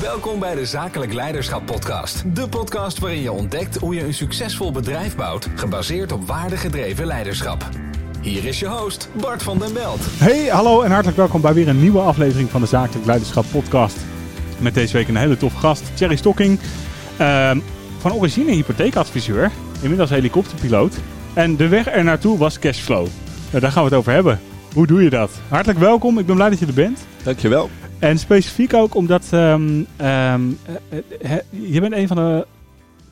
Welkom bij de Zakelijk Leiderschap Podcast. De podcast waarin je ontdekt hoe je een succesvol bedrijf bouwt, gebaseerd op waardegedreven leiderschap. Hier is je host, Bart van den Belt. Hey, hallo en hartelijk welkom bij weer een nieuwe aflevering van de Zakelijk Leiderschap Podcast. Met deze week een hele toffe gast, Thierry Stocking. Ehm, van origine hypotheekadviseur, inmiddels helikopterpiloot. En de weg er naartoe was cashflow. Nou, daar gaan we het over hebben. Hoe doe je dat? Hartelijk welkom, ik ben blij dat je er bent. Dankjewel. En specifiek ook omdat ehm, ehm, eh, eh, eh, je bent een van de.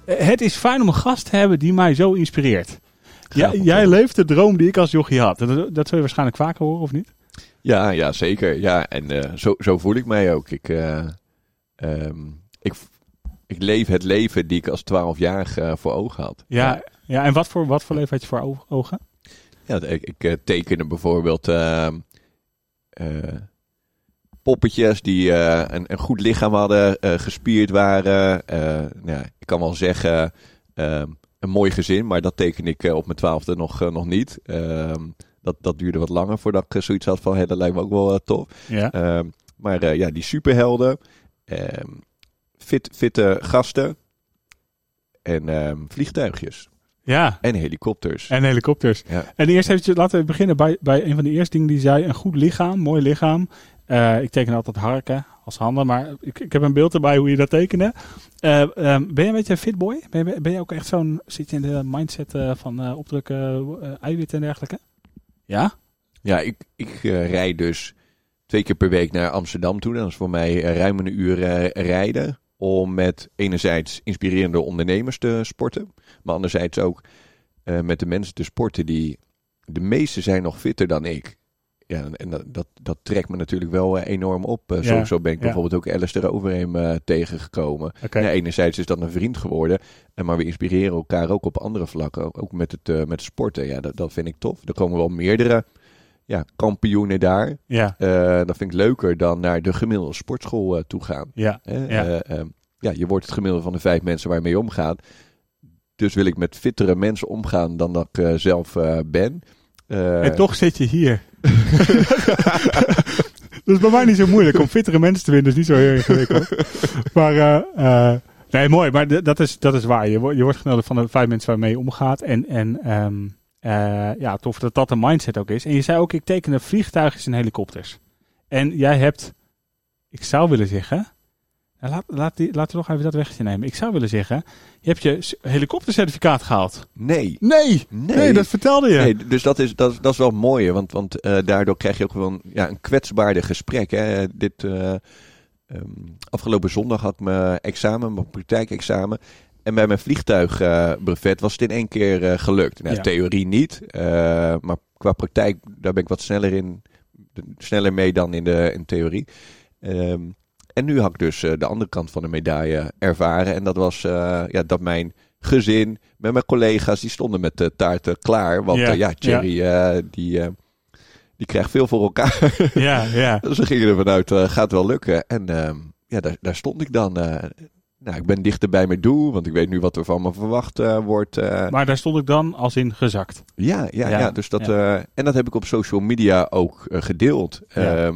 Het is fijn om een gast te hebben die mij zo inspireert. Ja, jij leeft de droom die ik als jochie had. Dat, dat zul je waarschijnlijk vaker horen, of niet? Ja, ja, zeker. Ja, en eh, zo, zo voel ik mij ook. Ik, eh, ehm, ik, ik leef het leven die ik als twaalfjarige eh, voor ogen had. Ja, ja. en wat voor, wat voor leven had je voor ogen? Ja, ik, ik eh, tekende bijvoorbeeld eh, poppetjes die eh, een, een goed lichaam hadden, eh, gespierd waren. Eh, nou, ik kan wel zeggen, ehm, een mooi gezin, maar dat teken ik op mijn twaalfde nog, nog niet. Ehm, dat, dat duurde wat langer voordat ik zoiets had van, hé, dat lijkt me ook wel tof. Ja. Ehm, maar ja, die superhelden, fit, fitte gasten en vliegtuigjes ja. en helikopters. En helikopters. Ja. En eerst eventjes, laten we beginnen bij, bij een van de eerste dingen die zei. Een goed lichaam, mooi lichaam. Eh, ik teken altijd harken als handen, maar ik, ik heb een beeld erbij hoe je dat tekende. Eh, ehm, ben je een beetje een fitboy? Ben je, ben je ook echt zo'n, zit je in de mindset eh, van eh, opdrukken, eh, eiwitten en dergelijke? Ja? Ja, ik, ik rijd dus twee keer per week naar Amsterdam toe. Dat is voor mij ruim een uur eh, rijden. Om met enerzijds inspirerende ondernemers te sporten. Maar anderzijds ook eh, met de mensen te sporten die... De meeste zijn nog fitter dan ik. Ja, en dat, dat, dat trekt me natuurlijk wel eh, enorm op. Eh, zo, Ja, zo ben ik ja. bijvoorbeeld ook Alistair Overeem eh, tegengekomen. Oké. Ja, enerzijds is dat een vriend geworden. En maar we inspireren elkaar ook op andere vlakken. Ook met het, met sporten. Ja, dat, dat vind ik tof. Er komen wel meerdere ja, kampioenen daar. Ja, dat vind ik leuker dan naar de gemiddelde sportschool toe gaan. ja? Ja. Eh, ehm, ja, je wordt het gemiddelde van de vijf mensen waar je mee omgaat. Dus wil ik met fittere mensen omgaan dan dat ik zelf ben. Eh, en toch zit je hier. dat is bij mij niet zo moeilijk om fittere mensen te winnen. Dat is niet zo heel ingewikkeld. maar, eh, eh, nee, mooi. Maar d- dat is, dat is waar. Je, wordt- je wordt genodigd van de vijf mensen waarmee je omgaat. En, en ehm, eh, ja, tof dat dat een mindset ook is. En je zei ook, ik tekende vliegtuigjes en helikopters. En jij hebt, ik zou willen zeggen... Laat, laat die, laten we nog even dat wegje nemen. Ik zou willen zeggen, je hebt je helikoptercertificaat gehaald. nee. Nee, Nee. nee, dat vertelde je. Nee, dus dat is, dat, dat is wel mooi, want, want eh, daardoor krijg je ook wel een, ja, een kwetsbaarder gesprek. Hè. Dit, eh, ehm, afgelopen zondag had mijn examen, mijn praktijkexamen. En bij mijn vliegtuigbrevet was het in één keer eh, gelukt. Nou, Ja. Theorie niet, maar qua praktijk, daar ben ik wat sneller in, sneller mee dan in de in theorie. Ehm, en nu had ik dus eh, de andere kant van de medaille ervaren. En dat was eh, ja, dat mijn gezin met mijn collega's, die stonden met de taarten klaar. Want Ja, ja, ja Thierry, eh, die, eh, die krijgt veel voor elkaar. Ja, ja. dus we gingen ervan uit, eh, gaat wel lukken. En ehm, ja, daar, daar stond ik dan. eh, nou, ik ben dichter bij mijn doel, want ik weet nu wat er van me verwacht eh, wordt. eh. Maar daar stond ik dan als in gezakt. Ja, ja, Ja, ja, dus dat, ja. eh, en dat heb ik op social media ook eh, gedeeld. Ja.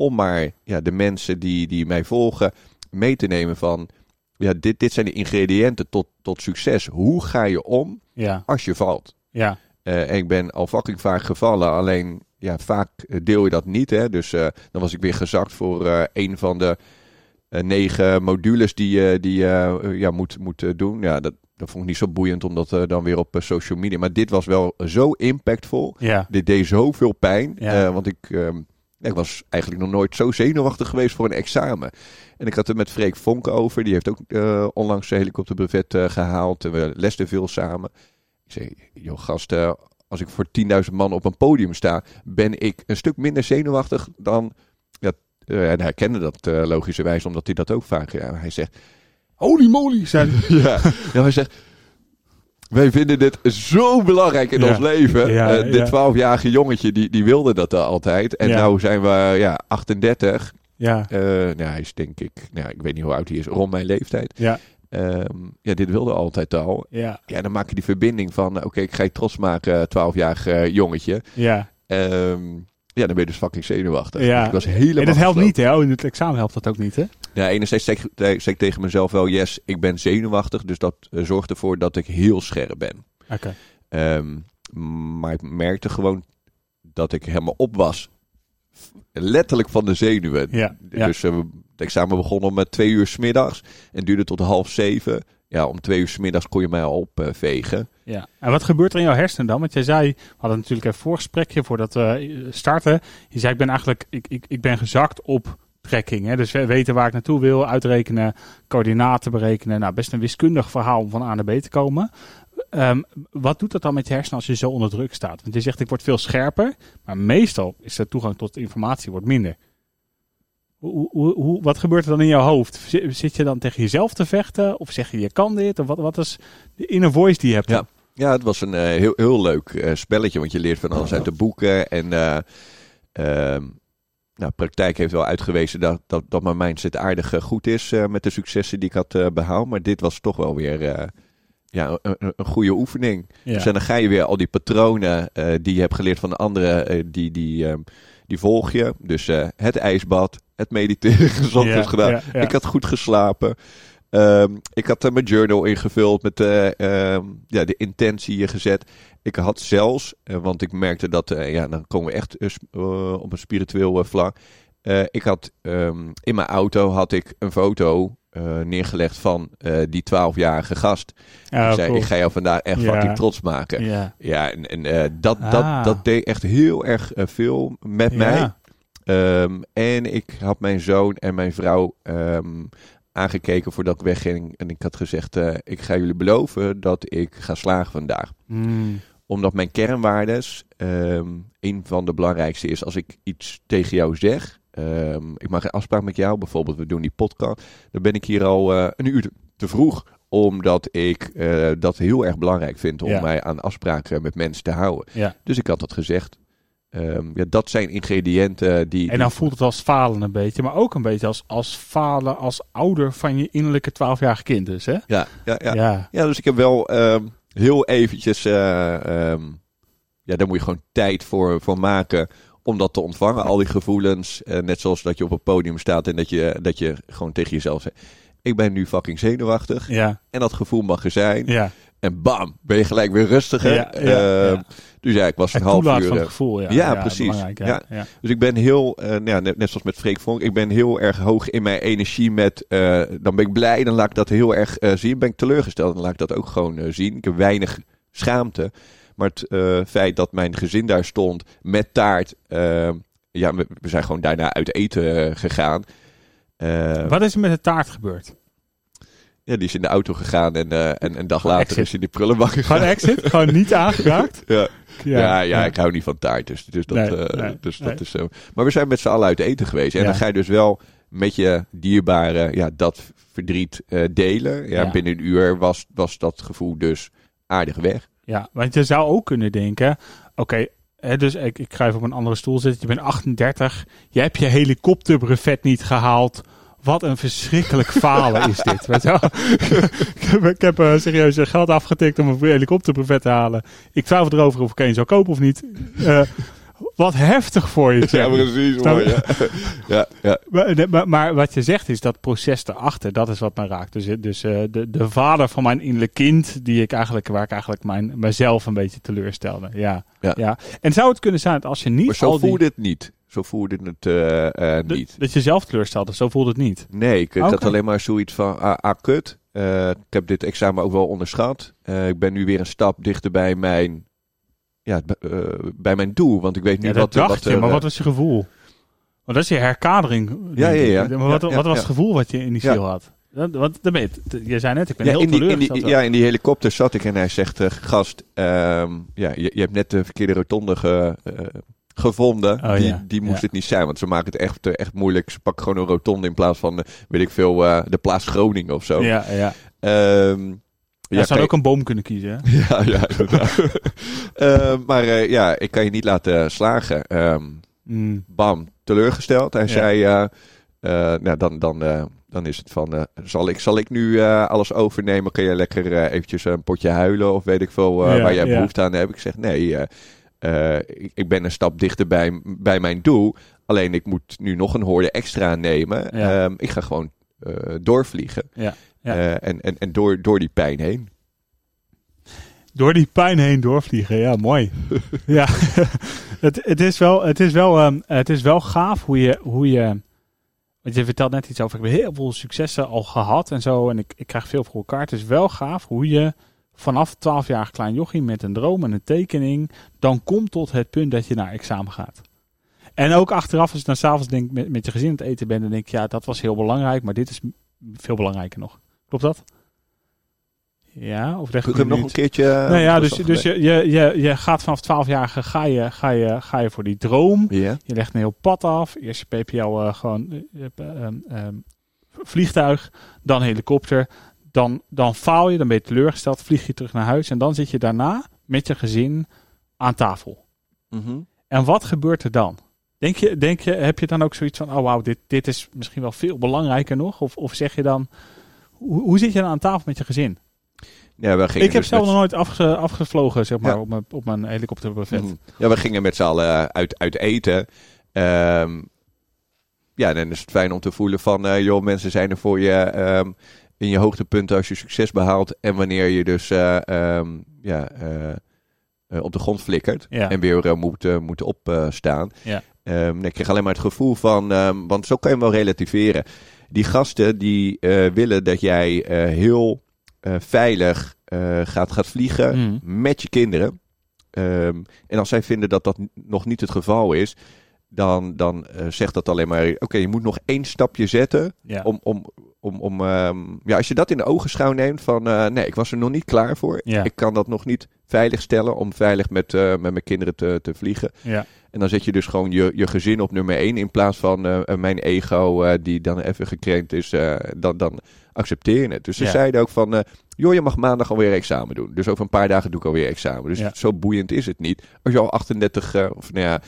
Om maar ja, de mensen die, die mij volgen mee te nemen van... Ja, dit, dit zijn de ingrediënten tot, tot succes. Hoe ga je om Ja, als je valt? ja, Eh, en ik ben al fucking vaak gevallen, alleen ja, vaak eh, deel je dat niet. Hè? Dus eh, dan was ik weer gezakt voor eh, een van de eh, negen modules die je die, eh, ja, moet, moet eh, doen. Ja, dat, dat vond ik niet zo boeiend om dat eh, dan weer op eh, social media. Maar dit was wel zo impactvol. ja. Dit deed zoveel pijn. Ja. eh, want ik, ehm, ik was eigenlijk nog nooit zo zenuwachtig geweest voor een examen. En ik had het met Freek Vonk over. Die heeft ook eh, onlangs zijn helikopterbrevet eh, gehaald. En we lesten veel samen. Ik zei, joh gasten, als ik voor 10.000 man op een podium sta, ben ik een stuk minder zenuwachtig dan... Ja, eh, en hij kende dat eh, logischerwijs, omdat hij dat ook vaak... Ja, hij zegt, Holy moly, zei hij. ja, ja, hij zegt... Wij vinden dit zo belangrijk in Ja. ons leven. Ja, Eh, ja. dit 12-jarige jongetje, die, die wilde dat al altijd. En Ja. nou zijn we ja, 38. Ja, Eh, nou, hij is denk ik... Nou, ik weet niet hoe oud hij is, rond mijn leeftijd. ja, Ehm, ja, dit wilde altijd al. ja, Ja, dan maak je die verbinding van... Oké, ik ga je trots maken, 12-jarig eh, jongetje. ja. Ehm, ja, dan ben je dus fucking zenuwachtig. Ja. Ik was helemaal En dat helpt niet, hè? Oh, in het examen helpt dat ook niet, hè? Ja, enerzijds zeg, ik- zeg ik tegen mezelf wel, yes, ik ben zenuwachtig. Dus dat eh, zorgt ervoor dat ik heel scherp ben. Oké. Ehm, maar ik merkte gewoon dat ik helemaal op was. Letterlijk van de zenuwen. Ja, ja. Dus eh, het examen begon om eh, twee uur 's middags en duurde tot half zeven. Ja, om twee uur 's middags kon je mij al opvegen. Ja. En wat gebeurt er in jouw hersenen dan? Want jij zei, we hadden natuurlijk een voorgesprekje voordat we starten. Je zei, ik ben eigenlijk, ik, ik, ik ben gezakt op trekking. Hè? Dus we weten waar ik naartoe wil, uitrekenen, coördinaten berekenen. Nou, best een wiskundig verhaal om van A naar B te komen. Ehm, wat doet dat dan met je hersenen als je zo onder druk staat? Want je zegt, ik word veel scherper, maar meestal is de toegang tot informatie wordt minder. Hoe, hoe, hoe, wat gebeurt er dan in jouw hoofd? Zit zit je dan tegen jezelf te vechten? Of zeg je, je kan dit? Of wat, wat is de inner voice die je hebt? Ja. Ja, het was een eh, heel, heel leuk eh, spelletje, want je leert van alles uit de boeken. En eh, ehm, nou, praktijk heeft wel uitgewezen dat, dat, dat mijn mindset aardig eh, goed is eh, met de successen die ik had eh, behaald. Maar dit was toch wel weer ja, een, goede oefening. Ja. Dus en dan ga je weer al die patronen die je hebt geleerd van de anderen, die, die, die volg je. Dus het ijsbad, het mediteren, gezond Ja, is gedaan. ja. Ik had goed geslapen. Ehm, ik had eh, mijn journal ingevuld met eh, ehm, ja, de intentie gezet. Ik had zelfs, eh, want ik merkte dat, ja, dan komen we echt op een spiritueel vlak. Ik had ehm, in mijn auto had ik een foto neergelegd van die 12-jarige gast. Ja, ik zei, cool. ik ga jou vandaag echt Ja. fucking trots maken. Ja. Ja, en, en eh, dat, Ah. dat, dat deed echt heel erg veel met mij. En ik had mijn zoon en mijn vrouw aangekeken voordat ik wegging. En ik had gezegd, eh, ik ga jullie beloven dat ik ga slagen vandaag. Mm. Omdat mijn kernwaardes, ehm, een van de belangrijkste is als ik iets tegen jou zeg. ehm, ik maak een afspraak met jou, bijvoorbeeld we doen die podcast. Dan ben ik hier al eh, een uur te, vroeg. Omdat ik eh, dat heel erg belangrijk vind om Ja. mij aan afspraken met mensen te houden. Ja. Dus ik had dat gezegd. Ehm, ja, dat zijn ingrediënten die. En dan voelt het als falen een beetje, maar ook een beetje als, als falen als ouder van je innerlijke 12-jarige kind dus, hè? Ja, ja, ja. Ja. Ja, dus ik heb wel ehm, heel eventjes, eh, ehm, ja, daar moet je gewoon tijd voor, voor maken om dat te ontvangen. Al die gevoelens, eh, net zoals dat je op een podium staat en dat je, dat je gewoon tegen jezelf zegt, ik ben nu fucking zenuwachtig. Ja. En dat gevoel mag er zijn. Ja. En bam, ben je gelijk weer rustiger. Ja, ja, Ehm, ja. Dus ja, ik was een Het half uur... van het eh, gevoel, ja. Ja, precies. Ja. Dus ik ben heel, eh, nou ja, net, net zoals met Freek Vonk, ik ben heel erg hoog in mijn energie met, eh, dan ben ik blij, dan laat ik dat heel erg eh, zien. Ben ik teleurgesteld, dan laat ik dat ook gewoon eh, zien. Ik heb weinig schaamte. Maar het eh, feit dat mijn gezin daar stond met taart, eh, ja, we, we zijn gewoon daarna uit eten eh, gegaan. Eh, Wat is er met de taart gebeurd? Ja, die is in de auto gegaan en, eh, en een dag later Exit. is in die prullenbak gegaan. Gewoon exit? Gewoon niet aangeraakt? Ja. Ja, ja, ik hou niet van taart. Dus, dus, dat, Nee, eh, nee, dus nee. dat is zo. Maar we zijn met z'n allen uit eten geweest. En Ja. dan ga je dus wel met je dierbare ja, dat verdriet eh, delen. Ja, Ja. Binnen een uur was, was dat gevoel dus aardig weg. Ja, want je zou ook kunnen denken, oké, dus ik, ik ga even op een andere stoel zitten. Je bent 38, je hebt je helikopterbrevet niet gehaald. Wat een verschrikkelijk falen is dit. Weet je wel? ik heb, eh, serieus eh, geld afgetikt om een helikopterbrevet te halen. Ik twijfel erover of ik een zou kopen of niet. Eh, wat heftig voor je. zeg. precies. mooi, Ja. ja, ja. Maar, maar, maar wat je zegt is dat proces erachter, dat is wat mij raakt. Dus, dus de, de vader van mijn innerlijk kind, die ik eigenlijk, waar ik eigenlijk mijn, mezelf een beetje teleurstelde. Ja, ja. Ja. En zou het kunnen zijn dat als je niet Maar zo al die, voelde het niet. Zo voelde het eh, eh, niet. dat je zelf teleurstelde, zo voelde het niet. Nee, ik, Oké. had alleen maar zoiets van, ah, ah kut. Eh, ik heb dit examen ook wel onderschat. Ik ben nu weer een stap dichter bij mijn, ja, bij mijn doel. Want ik weet Ja, niet dat wat, dacht wat je, maar wat was je gevoel? Want dat is je herkadering. Ja, ja, ja. Maar wat, Ja, ja, wat was het ja. gevoel wat je in die Ja. ziel had? Ben je, zei net, ik ben Ja, heel in die, in die, ja, in die helikopter zat ik en hij zegt, gast, ehm, ja, je, je hebt net de verkeerde rotonde ge- gevonden. Oh, die, ja. die moest Ja. het niet zijn, want ze maken het echt, eh, echt moeilijk. Ze pakken gewoon een rotonde in plaats van, eh, weet ik veel, eh, de plaats Groningen of zo. ja, ja. Ehm, Ja, ze kijk- hadden ook een boom kunnen kiezen. Hè? ja, ja, inderdaad. Eh, maar ja, ik kan je niet laten slagen. Ehm, Mm. bam, teleurgesteld. Hij Ja. zei, nou dan, dan, dan is het van, zal, ik, zal ik nu alles overnemen? Kan jij lekker eventjes een potje huilen of weet ik veel waar jij behoefte aan hebt? Ik zeg, nee, eh, ik, ik ben een stap dichter bij, bij mijn doel. Alleen ik moet nu nog een hoorde extra nemen. Ja. Ehm, ik ga gewoon eh, doorvliegen. Ja, ja. Eh, en en, en door, door die pijn heen. Door die pijn heen doorvliegen, ja, mooi. ja, het, het, is wel, het, is wel, ehm, het is wel gaaf hoe je, hoe je. Want je vertelt net iets over. Ik heb heel veel successen al gehad en zo. En ik, ik krijg veel voor elkaar. Het is wel gaaf hoe je vanaf 12-jarig klein jochie met een droom en een tekening. dan komt tot het punt dat je naar examen gaat. En ook achteraf, als je dan s'avonds denk met, met je gezin aan het eten bent. dan denk je, ja, dat was heel belangrijk. Maar dit is veel belangrijker nog. Klopt dat? Ja, of leg ik hem nog niet? een keertje... nou ja, dus, dus je, je, je, je gaat vanaf 12-jarige ga je, ga, je, ga je voor die droom. Je legt een heel pad af. Eerst je PPL eh, gewoon eh, eh, ehm, ehm, vliegtuig, dan helikopter. Dan, dan faal je, dan ben je teleurgesteld, vlieg je terug naar huis. En dan zit je daarna met je gezin aan tafel. Mhm. En wat gebeurt er dan? Denk je, denk je, heb je dan ook zoiets van, oh wauw, dit, dit is misschien wel veel belangrijker nog? Of, of zeg je dan, hoe, hoe zit je dan aan tafel met je gezin? Ja, we gingen Ik heb dus zelf met- nog nooit afge, afgevlogen, zeg maar, Ja. op mijn, op mijn helikopterbuffet. Mhm. Ja, we gingen met z'n allen uit, uit eten. Ehm, ja, dan is het fijn om te voelen van, eh, joh, mensen zijn er voor je ehm, in je hoogtepunten als je succes behaalt. En wanneer je dus eh, ehm, ja, eh, eh, op de grond flikkert Ja. en weer moet, moet opstaan. Ja. Ehm, ik kreeg alleen maar het gevoel van, ehm, want zo kan je hem wel relativeren. Die gasten die willen dat jij heel veilig gaat, gaat vliegen Mhm. met je kinderen. En als zij vinden dat dat nog niet het geval is, dan, dan eh, zegt dat alleen maar: oké, je moet nog één stapje zetten. Ja. Om, om, om, om, ehm, ja, als je dat in de ogenschouw neemt van: eh, nee, ik was er nog niet klaar voor. Ja. Ik kan dat nog niet veilig stellen om veilig met, eh, met mijn kinderen te, te vliegen. ja. En dan zet je dus gewoon je, je gezin op nummer één in plaats van mijn ego die dan even gekrenkt is. dan, dan accepteer je het. Dus ze zeiden ook van, joh, je mag maandag alweer examen doen. Dus over een paar dagen doe ik alweer examen. Dus zo boeiend is het niet. Als je al 38 eh, of nou ja,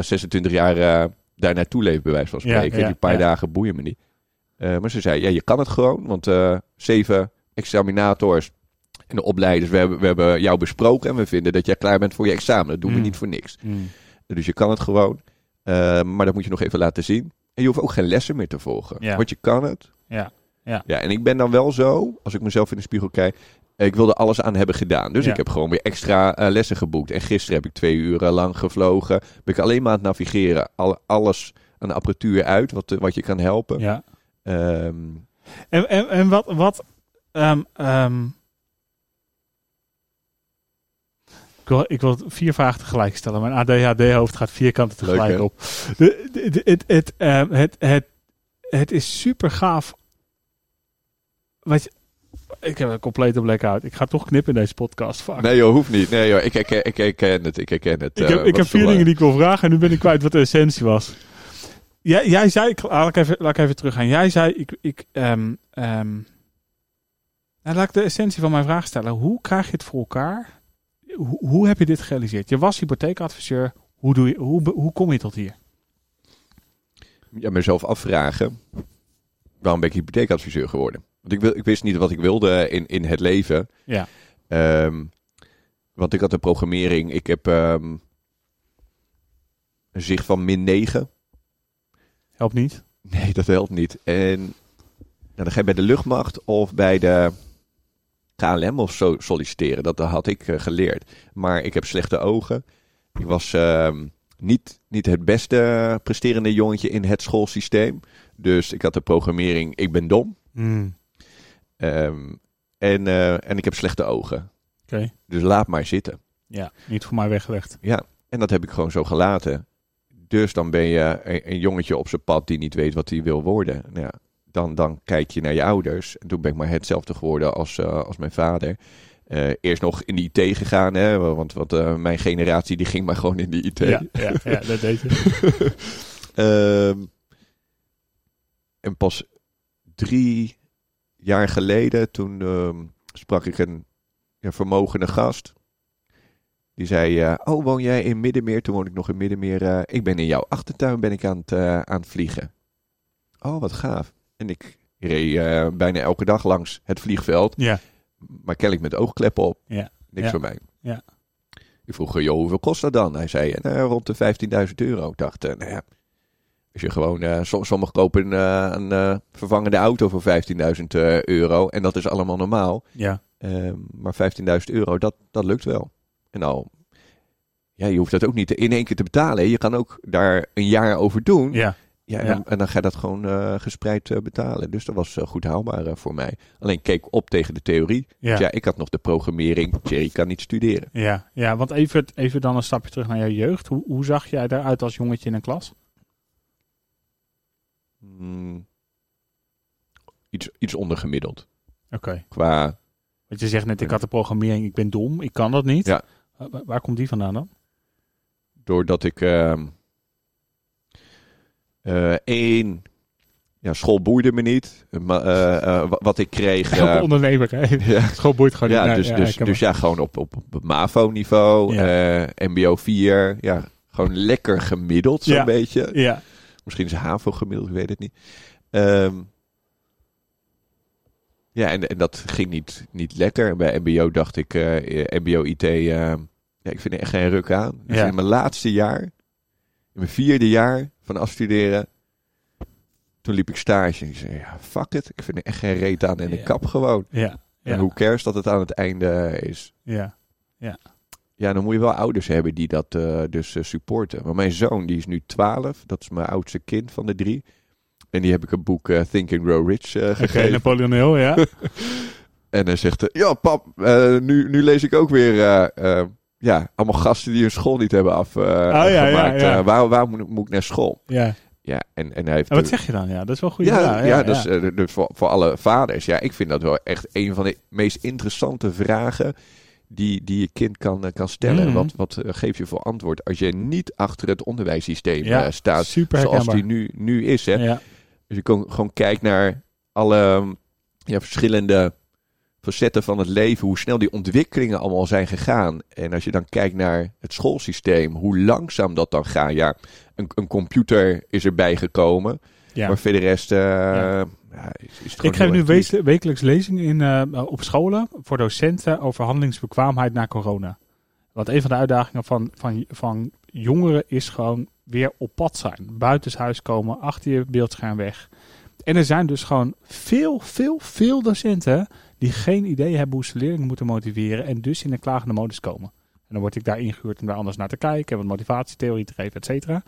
26 jaar eh, daar naartoe leeft, bij wijze van spreken. ja, die paar ja. dagen boeien me niet. Eh, maar ze zei, ja, je kan het gewoon. Want eh, zeven examinators en de opleiders, we hebben, we hebben jou besproken. En we vinden dat jij klaar bent voor je examen. Dat doen we Mm. niet voor niks. Mm. Dus je kan het gewoon. Eh, maar dat moet je nog even laten zien. En je hoeft ook geen lessen meer te volgen. Ja. Want je kan het. Ja. Ja. ja. En ik ben dan wel zo, als ik mezelf in de spiegel kijk. Ik wilde alles aan hebben gedaan. Dus Ja. ik heb gewoon weer extra eh, lessen geboekt. En gisteren heb ik twee uur lang gevlogen. Ben ik alleen maar aan het navigeren. Al, alles aan de apparatuur uit, wat, wat je kan helpen. ja. Ehm, En, en, en wat. wat ehm, ehm, ik, wil, ik wil vier vragen tegelijk stellen. Mijn ADHD-hoofd gaat vier kanten tegelijk op. De, de- de- het, het, het, het, het is super gaaf. Weet je, ik heb een complete blackout. Ik ga toch knippen in deze podcast. Fuck. nee joh, hoeft niet. Nee joh, ik herken, ik herken het. Ik herken het. Ik Eh, heb, ik wat heb vier er dingen die ik wil vragen en nu ben ik kwijt wat de essentie was. Jij, jij zei, ik, laat, ik even, laat ik even teruggaan. Jij zei, ik, ik, ehm, ehm, nou, laat ik de essentie van mijn vraag stellen. Hoe krijg je het voor elkaar? Hoe, hoe heb je dit gerealiseerd? Je was hypotheekadviseur. Hoe, doe je, hoe, hoe kom je tot hier? ja, mezelf afvragen. Waarom ben ik hypotheekadviseur geworden? Want ik, wil, ik wist niet wat ik wilde in, in het leven. Ja. Ehm, want ik had de programmering. Ik heb ehm, een zicht van min 9. Helpt niet. Nee, dat helpt niet. En nou, dan ga je bij de luchtmacht of bij de KLM of zo solliciteren. Dat had ik eh, geleerd. Maar ik heb slechte ogen. Ik was ehm, niet, niet het beste presterende jongetje in het schoolsysteem. Dus ik had de programmering, ik ben dom. Hmm, Ehm, en, eh, en ik heb slechte ogen. Oké. Dus laat maar zitten. Ja, niet voor mij weggelegd. Ja, en dat heb ik gewoon zo gelaten. Dus dan ben je een, een jongetje op zijn pad die niet weet wat hij wil worden. Nou ja, dan, dan kijk je naar je ouders. En toen ben ik maar hetzelfde geworden als, eh, als mijn vader. Eh, eerst nog in de IT gegaan, hè, want, eh, mijn generatie die ging maar gewoon in de IT. Ja, ja, ja, dat deed je. Ehm, en pas drie jaar geleden, toen ehm, sprak ik een ja, vermogende gast. Die zei, eh, oh, woon jij in Middenmeer? Toen woonde ik nog in Middenmeer. eh, ik ben in jouw achtertuin ben ik aan het, eh, aan het vliegen. Oh, wat gaaf. En ik reed bijna elke dag langs het vliegveld. Ja, Maar kennelijk met oogkleppen op. Ja. Niks Ja. voor mij. Ja. Ik vroeg, joh, hoeveel kost dat dan? Hij zei, nou, rond de 15.000 euro. Ik dacht, nou ja, Als je gewoon, som- sommigen kopen eh, een eh, vervangende auto voor 15.000 eh, euro. En dat is allemaal normaal. Ja. Ehm, maar 15.000 euro, dat, dat lukt wel. En nou, ja, je hoeft dat ook niet in één keer te betalen. Je kan ook daar een jaar over doen. Ja. Ja, en, Ja. Dan, en dan ga je dat gewoon gespreid betalen. Dus dat was goed haalbaar voor mij. Alleen keek op tegen de theorie. Ja. Ja. ik had nog de programmering. Jerry kan niet studeren. Ja, ja, want even, even dan een stapje terug naar jouw jeugd. Hoe, hoe zag jij daaruit als jongetje in een klas? Hmm. iets, iets ondergemiddeld. Oké. Qua, Want je zegt net, ik had de programmering, ik ben dom, ik kan dat niet. Ja. Wa- wa- waar komt die vandaan dan? doordat ik eh, één, ja, school boeide me niet. Maar, eh, eh, wa- wat ik kreeg. Eh, ondernemer, hè? ja, School boeit gewoon ja, niet. dus, Nee, dus, dus ja, gewoon op, op, MAVO-niveau, Ja. MBO 4. Ja, gewoon lekker gemiddeld, zo'n Ja. beetje. Ja, Misschien is HAVO gemiddeld, ik weet het niet. Ehm, ja, en, en dat ging niet, niet lekker. Bij MBO dacht ik, eh, MBO IT, eh, ja, ik vind er echt geen ruk aan. Dus Ja. in mijn laatste jaar, in mijn vierde jaar van afstuderen, toen liep ik stage. En ik zei, ja, fuck it, ik vind er echt geen reet aan en ik kap gewoon. ja, ja, En hoe cares dat het aan het einde is. ja. Ja, dan moet je wel ouders hebben die dat eh, dus eh, supporten. Maar mijn zoon, die is nu 12. Dat is mijn oudste kind van de drie. En die heb ik een boek eh, Think and Grow Rich gegeven. Napoleon Hill, ja. En hij zegt, ja pap, nu, nu lees ik ook weer... ja, allemaal gasten die hun school niet hebben afgemaakt. Oh, ja, ja, ja. waar waar moet, moet ik naar school? ja. Ja, en, en hij heeft... En wat zeg je dan? Ja, dat is wel goed. ja, ja, dus, dus voor, voor alle vaders. Ja, ik vind dat wel echt een van de meest interessante vragen die, die je kind kan, eh, kan stellen. Mhm. Wat, wat eh, geef je voor antwoord als je niet achter het onderwijssysteem Ja, eh, staat zoals die nu, nu is. Hè? Ja, Dus je kon, gewoon kijkt naar alle ja, verschillende facetten van het leven, hoe snel die ontwikkelingen allemaal zijn gegaan. En als je dan kijkt naar het schoolsysteem, hoe langzaam dat dan gaat. Ja, een, een computer is erbij gekomen, ja. maar voor de rest eh, Ja. ja, is, is het Ik geef nu wees- wekelijks lezingen in, eh, op scholen voor docenten over handelingsbekwaamheid na corona. Want een van de uitdagingen van, van, van jongeren is gewoon weer op pad zijn. Buitenshuis komen, achter je beeldscherm weg. En er zijn dus gewoon veel, veel, veel docenten die geen idee hebben hoe ze leerlingen moeten motiveren en dus in een klagende modus komen. En dan word ik daar ingehuurd om daar anders naar te kijken, wat motivatietheorie te geven, et cetera.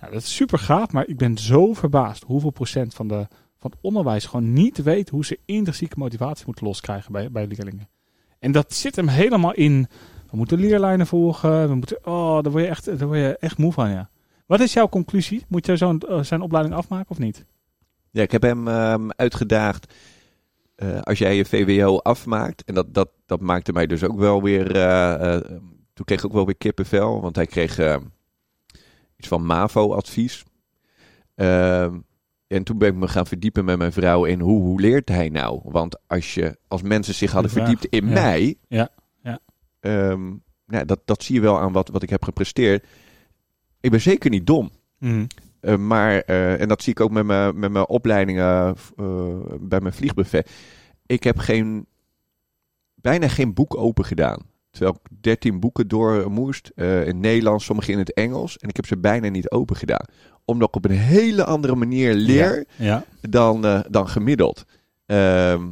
Nou, dat is super gaaf, maar ik ben zo verbaasd hoeveel procent van, de, van het onderwijs gewoon niet weet hoe ze intrinsieke motivatie moeten loskrijgen bij, bij leerlingen. En dat zit hem helemaal in, we moeten leerlijnen volgen, we moeten, oh, daar word je echt, daar word je echt moe van, ja. Wat is jouw conclusie? Moet je zo'n, eh, zijn opleiding afmaken of niet? Ja, ik heb hem ehm, uitgedaagd. eh, als jij je VWO afmaakt, en dat, dat, dat maakte mij dus ook wel weer. eh, toen kreeg ik ook wel weer kippenvel, want hij kreeg eh, iets van MAVO-advies. Ehm, en toen ben ik me gaan verdiepen met mijn vrouw in hoe, hoe leert hij nou? Want als, je, als mensen zich hadden verdiept in Ja. mij, Ja, ja. ehm, nou, dat, dat zie je wel aan wat, wat ik heb gepresteerd. Ik ben zeker niet dom. Eh, maar, eh, en dat zie ik ook met mijn, met mijn opleidingen eh, bij mijn vliegbuffet. Ik heb geen, bijna geen boek open gedaan. Terwijl ik 13 boeken door moest. eh, in het Nederlands, sommige in het Engels. En ik heb ze bijna niet open gedaan. Omdat ik op een hele andere manier leer Ja, dan, eh, dan gemiddeld. Ehm,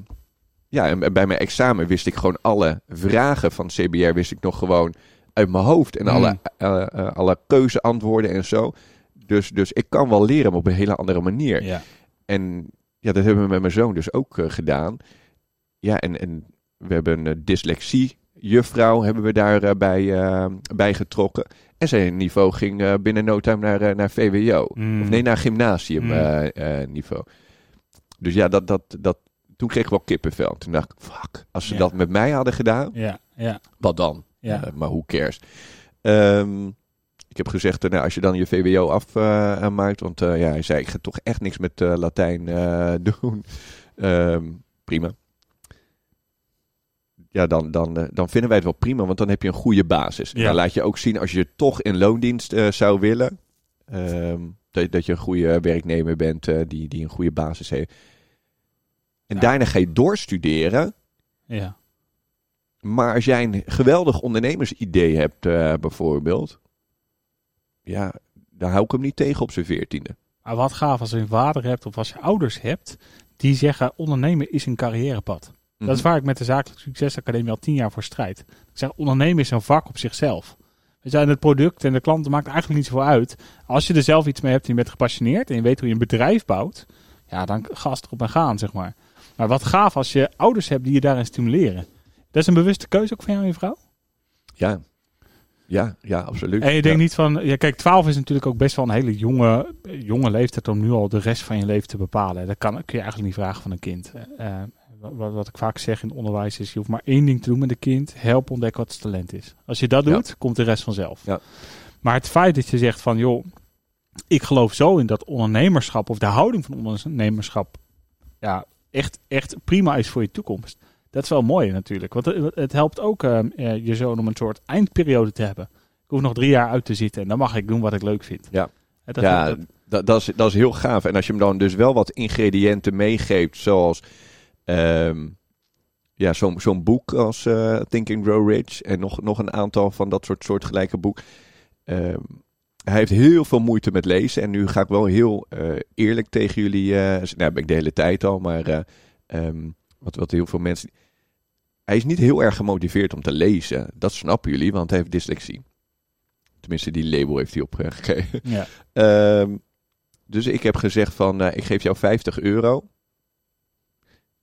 ja, en bij mijn examen wist ik gewoon alle vragen van CBR wist ik nog gewoon uit mijn hoofd. En Mm. alle, eh, eh, alle keuzeantwoorden en zo. Dus, dus ik kan wel leren, maar op een hele andere manier. ja. En ja, dat hebben we met mijn zoon dus ook eh, gedaan. Ja, en, en we hebben een dyslexie juffrouw hebben we daarbij bij, eh, bij getrokken. En zijn niveau ging eh, binnen no time naar, eh, naar VWO. Mm. Of nee, naar gymnasium Mm. eh, eh, niveau. Dus ja, dat, dat, dat, toen kreeg ik wel kippenvel. Toen dacht ik, fuck, als ze Ja. dat met mij hadden gedaan, Ja, ja, wat dan? ja. Eh, maar hoe cares? Ehm, ik heb gezegd, eh, nou, als je dan je VWO afmaakt, want eh, ja, hij zei, ik ga toch echt niks met eh, Latijn eh, doen. Ehm, prima. Ja, dan, dan, eh, dan vinden wij het wel prima, want dan heb je een goede basis. En Ja. dan laat je ook zien, als je toch in loondienst eh, zou willen, ehm, dat, dat je een goede werknemer bent eh, die, die een goede basis heeft. En Ja. daarna ga je doorstuderen. ja. Maar als jij een geweldig ondernemersidee hebt, bijvoorbeeld. Ja, dan hou ik hem niet tegen op zijn veertiende. Maar wat gaaf als je een vader hebt of als je ouders hebt die zeggen ondernemen is een carrièrepad. Dat is Mhm. waar ik met de Zakelijk Succesacademie al tien jaar voor strijd. Ik zeg, ondernemen is een vak op zichzelf. We zijn het product en de klanten maakt eigenlijk niet zoveel uit. Als je er zelf iets mee hebt en je bent gepassioneerd en je weet hoe je een bedrijf bouwt, ja, dan gas erop en gaan, zeg maar. Maar wat gaaf als je ouders hebt die je daarin stimuleren. Dat is een bewuste keuze ook van jou en je vrouw? Ja. Ja, ja, absoluut. En je denkt Ja. niet van, ja, kijk, 12 is natuurlijk ook best wel een hele jonge, jonge leeftijd om nu al de rest van je leven te bepalen. Dat kan, kun je eigenlijk niet vragen van een kind. Eh, wat, wat ik vaak zeg in het onderwijs is, je hoeft maar één ding te doen met een kind. Help ontdekken wat zijn talent is. Als je dat Ja. doet, komt de rest vanzelf. Ja. Maar het feit dat je zegt van, joh, ik geloof zo in dat ondernemerschap of de houding van ondernemerschap, ja, echt, echt prima is voor je toekomst. Dat is wel mooi natuurlijk. Want het, het helpt ook eh, eh, je zoon om een soort eindperiode te hebben. Ik hoef nog drie jaar uit te zitten en dan mag ik doen wat ik leuk vind. Ja. Eh, Dat, ja, dat, dat, is, dat is heel gaaf. En als je hem dan dus wel wat ingrediënten meegeeft, zoals ehm, ja, zo'n zo'n boek als eh, Think and Grow Rich en nog, nog een aantal van dat soort soortgelijke boek. Ehm, hij heeft heel veel moeite met lezen. En nu ga ik wel heel eh, eerlijk tegen jullie. eh nou, ben ik de hele tijd al, maar eh, ehm, wat, wat heel veel mensen. Hij is niet heel erg gemotiveerd om te lezen. Dat snappen jullie, want hij heeft dyslexie. Tenminste, die label heeft hij opgekregen. ja. Dus ik heb gezegd van, ik geef jou 50 euro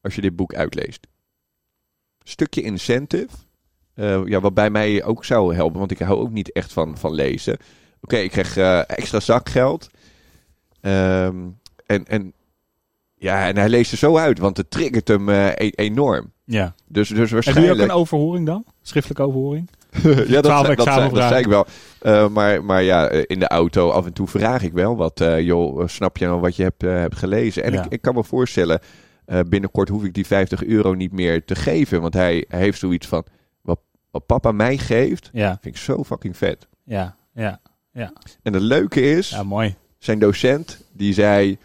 als je dit boek uitleest. Stukje incentive, eh, ja, wat bij mij ook zou helpen, want ik hou ook niet echt van, van lezen. Oké, ik krijg eh, extra zakgeld. Ehm, en, en, ja, en hij leest er zo uit, want het triggert hem eh, e- enorm. ja. Dus, dus En doe je ook waarschijnlijk... een overhoring dan? Schriftelijke overhoring? ja, dat, dat, zei, dat zei ik wel. Maar, maar ja, in de auto af en toe vraag ik wel wat. eh, joh, snap je nou wat je hebt, hebt gelezen? En Ja. ik, ik kan me voorstellen, eh, binnenkort hoef ik die 50 euro niet meer te geven. Want hij, hij heeft zoiets van, wat, wat papa mij geeft, Ja, vind ik zo fucking vet. ja, ja. En het leuke is, Ja, mooi. zijn docent, die zei...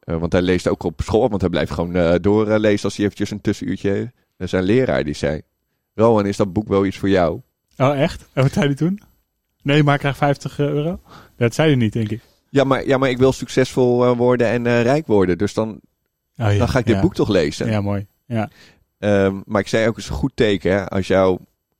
eh, want hij leest ook op school, want hij blijft gewoon eh, doorlezen als hij eventjes een tussenuurtje heeft. En zijn leraar die zei, Rowan, is dat boek wel iets voor jou? Oh, echt? En wat zei hij toen? Nee, maar ik krijg 50 euro? Dat zei hij niet, denk ik. Ja, maar, ja, maar ik wil succesvol eh, worden en eh, rijk worden. Dus dan, Oh, ja. dan ga ik dit ja. boek toch lezen. Ja, mooi. Ja, Ehm, maar ik zei ook, is een goed teken. Hè? Als, jou,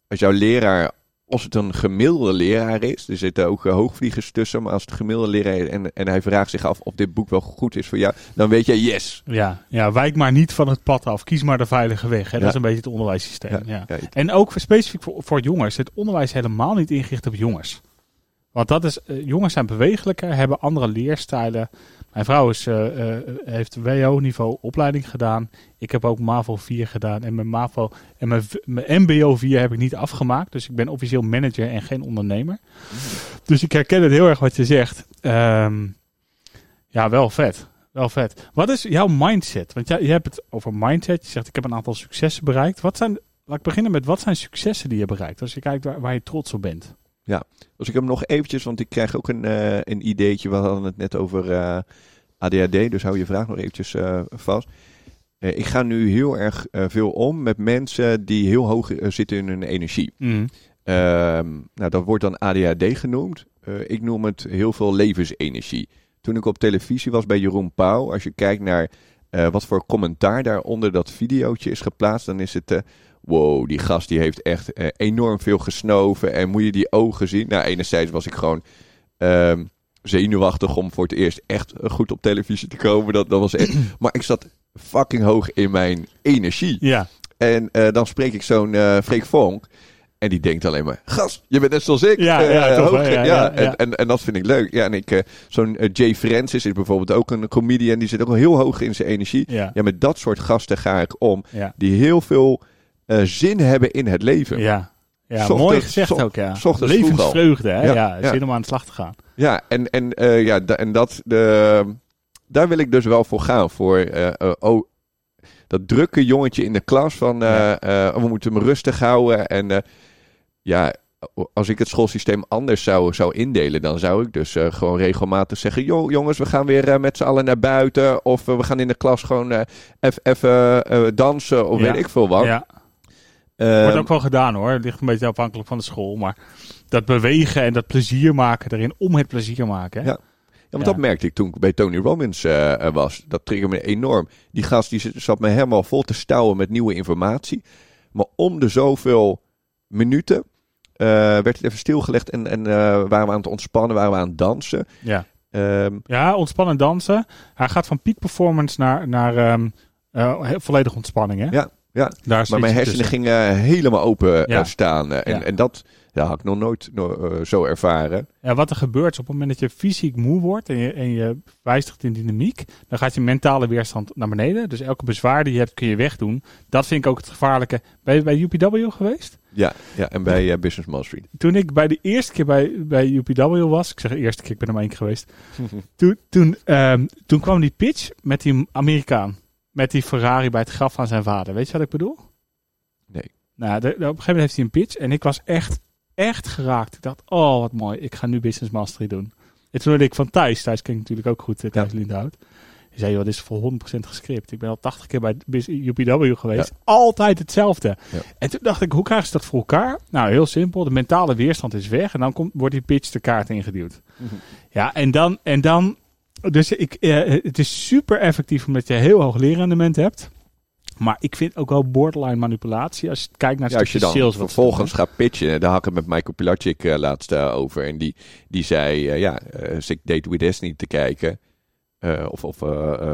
als jouw leraar, als het een gemiddelde leraar is. Er zitten ook eh, hoogvliegers tussen. Maar als het een gemiddelde leraar is en, en hij vraagt zich af of dit boek wel goed is voor jou. Dan weet je, yes. ja, ja, wijk maar niet van het pad af. Kies maar de veilige weg. Hè? Dat is een beetje het onderwijssysteem. Ja. En ook voor, specifiek voor, voor jongens. Het onderwijs helemaal niet ingericht op jongens. Want dat is, eh, jongens zijn bewegelijker, hebben andere leerstijlen. Mijn vrouw is, eh, eh, heeft WO-niveau opleiding gedaan. Ik heb ook MAVO 4 gedaan. En mijn MAVO en mijn MBO 4 heb ik niet afgemaakt. Dus ik ben officieel manager en geen ondernemer. Dus ik herken het heel erg wat je zegt. Ehm, ja, wel vet. Wel vet. Wat is jouw mindset? Want jij, je hebt het over mindset. Je zegt, ik heb een aantal successen bereikt. Wat zijn, laat ik beginnen met, wat zijn successen die je bereikt? Als je kijkt waar, waar je trots op bent. Als ik hem nog eventjes, want ik krijg ook een, eh, een ideetje. We hadden het net over eh, ADHD. Dus hou je vraag nog eventjes eh, vast. Ik ga nu heel erg veel om met mensen die heel hoog zitten in hun energie. Ehm, nou, dat wordt dan ADHD genoemd. Ik noem het heel veel levensenergie. Toen ik op televisie was bij Jeroen Pauw, als je kijkt naar wat voor commentaar daar onder dat videootje is geplaatst, dan is het, wow, die gast die heeft echt eh, enorm veel gesnoven en moet je die ogen zien. Nou, enerzijds was ik gewoon ehm, zenuwachtig om voor het eerst echt goed op televisie te komen. Dat, dat was echt, maar ik zat fucking hoog in mijn energie. Ja, En eh, dan spreek ik zo'n eh Freek Vonk. En die denkt alleen maar, gast, je bent net zoals ik. Ja, ja, toch, hoog-? Ja, ja, ja, En, en, en dat vind ik leuk. Ja, en ik, zo'n Jay Francis is bijvoorbeeld ook een comedian. Die zit ook heel hoog in zijn energie. ja, met dat soort gasten ga ik om. Die heel veel eh, zin hebben in het leven. Ja, ja mooi gezegd ook, ja. Levensvreugde, hè? Ja, Ja, ja. zin om aan de slag te gaan. Ja, en, en, eh, ja, en dat, de, daar wil ik dus wel voor gaan. Voor oh, dat drukke jongetje in de klas van we moeten hem rustig houden. En ja, als ik het schoolsysteem anders zou, zou indelen, dan zou ik dus gewoon regelmatig zeggen: joh, jongens, we gaan weer met z'n allen naar buiten. Of we gaan in de klas gewoon even dansen of Ja. weet ik veel wat. Ja, wordt ook wel gedaan hoor. Het ligt een beetje afhankelijk van de school. Maar dat bewegen en dat plezier maken erin om het plezier maken. Hè? Ja. want Ja. dat merkte ik toen ik bij Tony Robbins eh, was. Dat triggerde me enorm. Die gast die zat- me helemaal vol te stouwen met nieuwe informatie. Maar om de zoveel minuten eh, werd het even stilgelegd en, en eh, waren we aan het ontspannen, waren we aan het dansen. Ja. Ehm, Ja, ontspannen dansen. Hij gaat van peak performance naar, naar ehm, eh, volledige ontspanning. Hè? Ja, ja. Daar maar mijn hersenen tussen. gingen helemaal open eh, Ja. staan. eh, en, Ja. en dat had ik nog nooit no- eh, zo ervaren. Ja, wat er gebeurt is op het moment dat je fysiek moe wordt en je, en je wijzigt in dynamiek, dan gaat je mentale weerstand naar beneden. Dus elke bezwaar die je hebt kun je wegdoen. Dat vind ik ook het gevaarlijke. Ben je bij UPW geweest? Ja, ja en bij eh, Business Mastery. Toen ik bij de eerste keer bij, bij UPW was, ik zeg de eerste keer, ik ben er maar één keer geweest. toen, toen, ehm, toen kwam die pitch met die Amerikaan. Met die Ferrari bij het graf van zijn vader. Weet je wat ik bedoel? Nee. Nou, de, de- op een gegeven moment heeft hij een pitch. En ik was echt, echt geraakt. Ik dacht, oh wat mooi. Ik ga nu Business Mastery doen. En toen hoorde ik van Thijs. Thijs ken ik natuurlijk ook goed. eh, Thijs Lindhout. Die zei, joh, dit is voor 100% gescript. Ik ben al 80 keer bij UPW geweest. Altijd hetzelfde. Ja. En toen dacht ik, hoe krijgen ze dat voor elkaar? Nou, heel simpel. De mentale weerstand is weg. En dan komt, wordt die pitch de kaart ingeduwd. Ja, en dan, en dan dus ik, eh, het is super effectief omdat je heel hoog leerrendement hebt. Maar ik vind ook wel borderline manipulatie als je kijkt naar Ja, als je dan sales. vervolgens gaat pitchen, daar had ik het met Michael Pilacic eh, laatst eh, over. En die, die zei, eh, ja, als ik Date with Destiny te kijken, of, of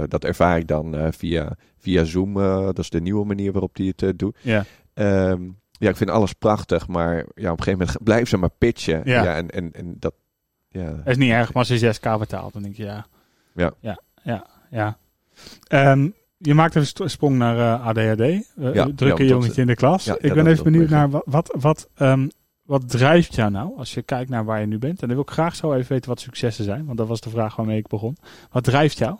dat ervaar ik dan via, via Zoom. dat is de nieuwe manier waarop die het doet. Ja, Ehm, ja, ik vind alles prachtig, maar ja, op een gegeven moment blijven ze maar pitchen. Ja. Ja, en, en, en dat, ja. dat is niet erg, maar als je 6k vertaalt, dan denk je ja. Ja. Ja, ja, ja. Ehm, je maakt even een sprong naar eh, ADHD. eh, ja, drukke dat- jongetje in de klas. ja, ik ja, ben even benieuwd naar wat, wat, wat, ehm, wat drijft jou nou als je kijkt naar waar je nu bent. En dan wil ik graag zo even weten wat successen zijn, want dat was de vraag waarmee ik begon. Wat drijft jou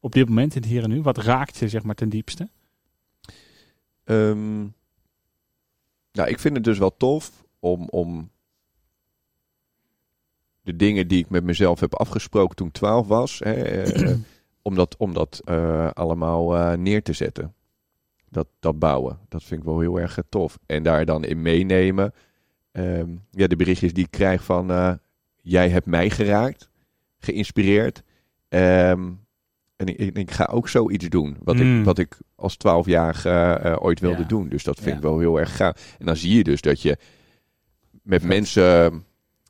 op dit moment in het hier en nu? Wat raakt je zeg maar ten diepste? Ehm, nou, ik vind het dus wel tof om, om de dingen die ik met mezelf heb afgesproken toen ik 12 was, hè, eh, om dat, om dat eh, allemaal eh, neer te zetten. Dat, dat bouwen, dat vind ik wel heel erg tof. En daar dan in meenemen. Ehm, ja, de berichtjes die ik krijg van jij hebt mij geraakt, geïnspireerd. Ehm, en ik, ik, ga ook zoiets doen, wat, Mm. ik, wat ik als 12-jarige eh, ooit wilde Ja. doen. Dus dat vind Ja. ik wel heel erg gaaf. En dan zie je dus dat je met mensen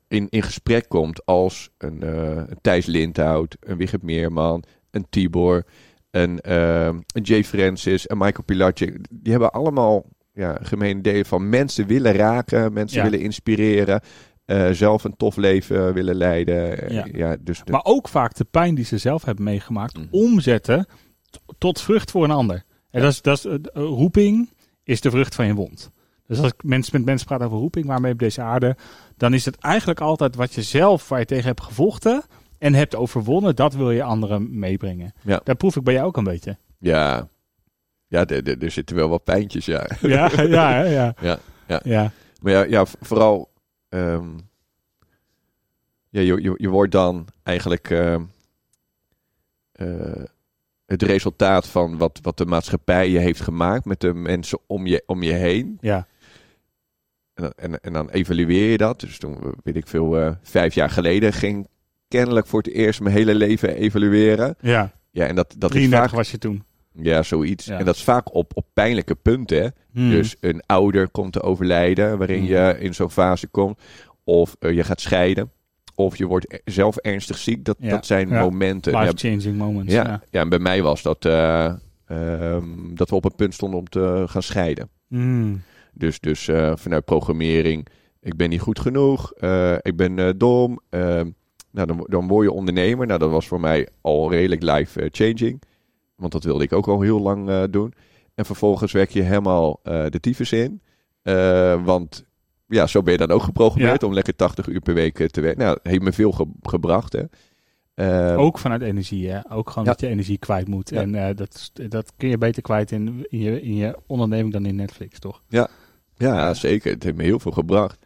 in, in gesprek komt als een, eh, een Thijs Lindhout, een Wigert Meerman, een Tibor, een, eh, een Jay Francis, een Michael Pilatje. Die hebben allemaal ja, gemene delen van mensen willen raken, mensen Ja. willen inspireren, eh, zelf een tof leven willen leiden. Eh, Ja. Ja. dus de- Maar ook vaak de pijn die ze zelf hebben meegemaakt, Mhm. omzetten tot vrucht voor een ander. En dat is, dat is, roeping is de vrucht van je wond. Dus als ik mensen met mensen praat over roeping, waarmee op deze aarde, dan is het eigenlijk altijd wat je zelf, waar je tegen hebt gevochten en hebt overwonnen, dat wil je anderen meebrengen. Ja. Daar proef ik bij jou ook een beetje. ja, ja er- er- er zitten wel wat pijntjes, ja. Ja, ja, hè, ja. Ja, ja. ja. Maar ja, ja vooral. ehm, ja, je, je, je wordt dan eigenlijk. ehm, eh, het resultaat van wat, wat de maatschappij je heeft gemaakt met de mensen om je, om je heen. ja. En, dan- en, en dan evalueer je dat. Dus toen, weet ik veel, eh, vijf jaar geleden ging ik kennelijk voor het eerst mijn hele leven evalueren. ja. Ja, en dat, dat is 33 vaak. was je toen. Ja, zoiets. Ja. En dat is vaak op, op pijnlijke punten. hè. Hmm. Dus een ouder komt te overlijden, waarin Mm. je in zo'n fase komt. Of eh, je gaat scheiden. Of je wordt e- zelf ernstig ziek. Dat, Ja, dat zijn ja. momenten. Ja, Life-changing moments. ja, Ja. ja. en bij mij was dat eh, ehm, dat we op het punt stonden om te gaan scheiden. Hmm. Dus, dus eh, vanuit programmering, ik ben niet goed genoeg, eh, ik ben eh, dom. nou, dan, dan word je ondernemer. Nou, dat was voor mij al redelijk life-changing. Want dat wilde ik ook al heel lang doen. En vervolgens werk je helemaal de tyfus in. Want ja, zo ben je dan ook geprogrammeerd Ja. om lekker 80 uur per week te werken. Nou, dat heeft me veel ge- gebracht. Hè. Eh, Ook vanuit energie, hè? Ook gewoon Ja. dat je energie kwijt moet. Ja. En eh, dat, dat kun je beter kwijt in, in, je, in je onderneming dan in Netflix, toch? Ja, zeker. Het heeft me heel veel gebracht.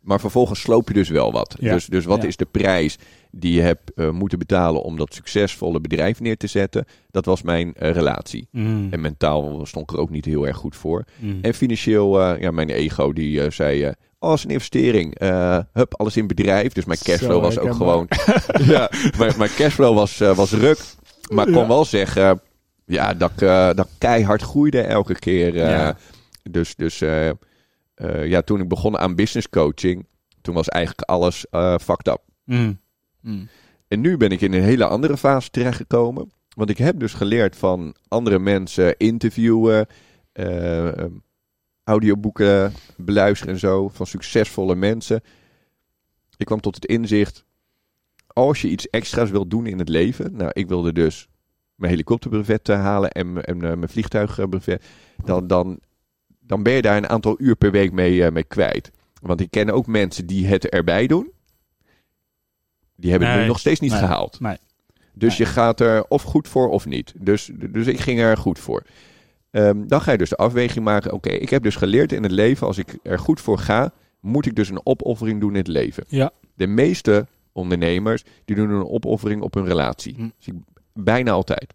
Maar vervolgens sloop je dus wel wat. Ja. Dus, dus wat Ja. is de prijs die je hebt eh, moeten betalen om dat succesvolle bedrijf neer te zetten? Dat was mijn eh, relatie. Mm. En mentaal stond ik er ook niet heel erg goed voor. Mm. En financieel, ja, mijn ego die zei... alles in investering. Eh, hup, alles in bedrijf. Dus mijn cashflow Zo was ook gewoon... ja, mijn, mijn cashflow was, eh, was ruk. Maar ik kon Ja. wel zeggen ja, dat, ik, eh, dat ik keihard groeide elke keer. eh. Ja. Dus, dus eh, eh, ja, toen ik begon aan business coaching, toen was eigenlijk alles eh fucked up. Mm. Mm. En nu ben ik in een hele andere fase terechtgekomen. Want ik heb dus geleerd van andere mensen interviewen, audioboeken beluisteren en zo, van succesvolle mensen. Ik kwam tot het inzicht, als je iets extra's wilt doen in het leven, nou ik wilde dus mijn helikopterbrevet eh, halen en, en eh, mijn vliegtuigbrevet, dan, dan, dan ben je daar een aantal uur per week mee, eh, mee kwijt. Want ik ken ook mensen die het erbij doen. Die hebben het nu nog steeds niet nee, gehaald. nee. Dus je gaat er of goed voor of niet. Dus, dus ik ging er goed voor. Ehm, dan ga je dus de afweging maken. Oké, ik heb dus geleerd in het leven, als ik er goed voor ga, moet ik dus een opoffering doen in het leven. Ja. De meeste ondernemers, die doen een opoffering op hun relatie. Hm. Ik bijna altijd.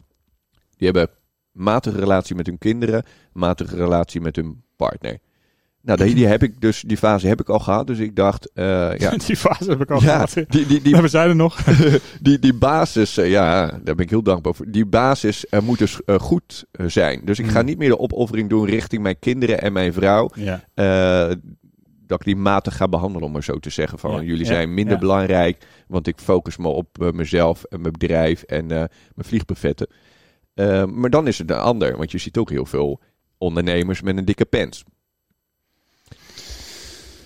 Die hebben matige relatie met hun kinderen, matige relatie met hun partner. Nou, die, die heb ik dus, die fase heb ik al gehad. Dus ik dacht, eh, ja, Die fase heb ik al ja gehad. die, die, die, we zijn er nog. die, die basis, eh, ja, daar ben ik heel dankbaar voor. Die basis moet dus eh, goed zijn. Dus ik ga Mm. niet meer de opoffering doen richting mijn kinderen en mijn vrouw. Ja. dat ik die matig ga behandelen, om maar zo te zeggen. Van Ja, jullie zijn minder belangrijk, want ik focus me op mezelf en mijn bedrijf en mijn vliegbuffetten. Maar dan is het een ander, want je ziet ook heel veel ondernemers met een dikke pens.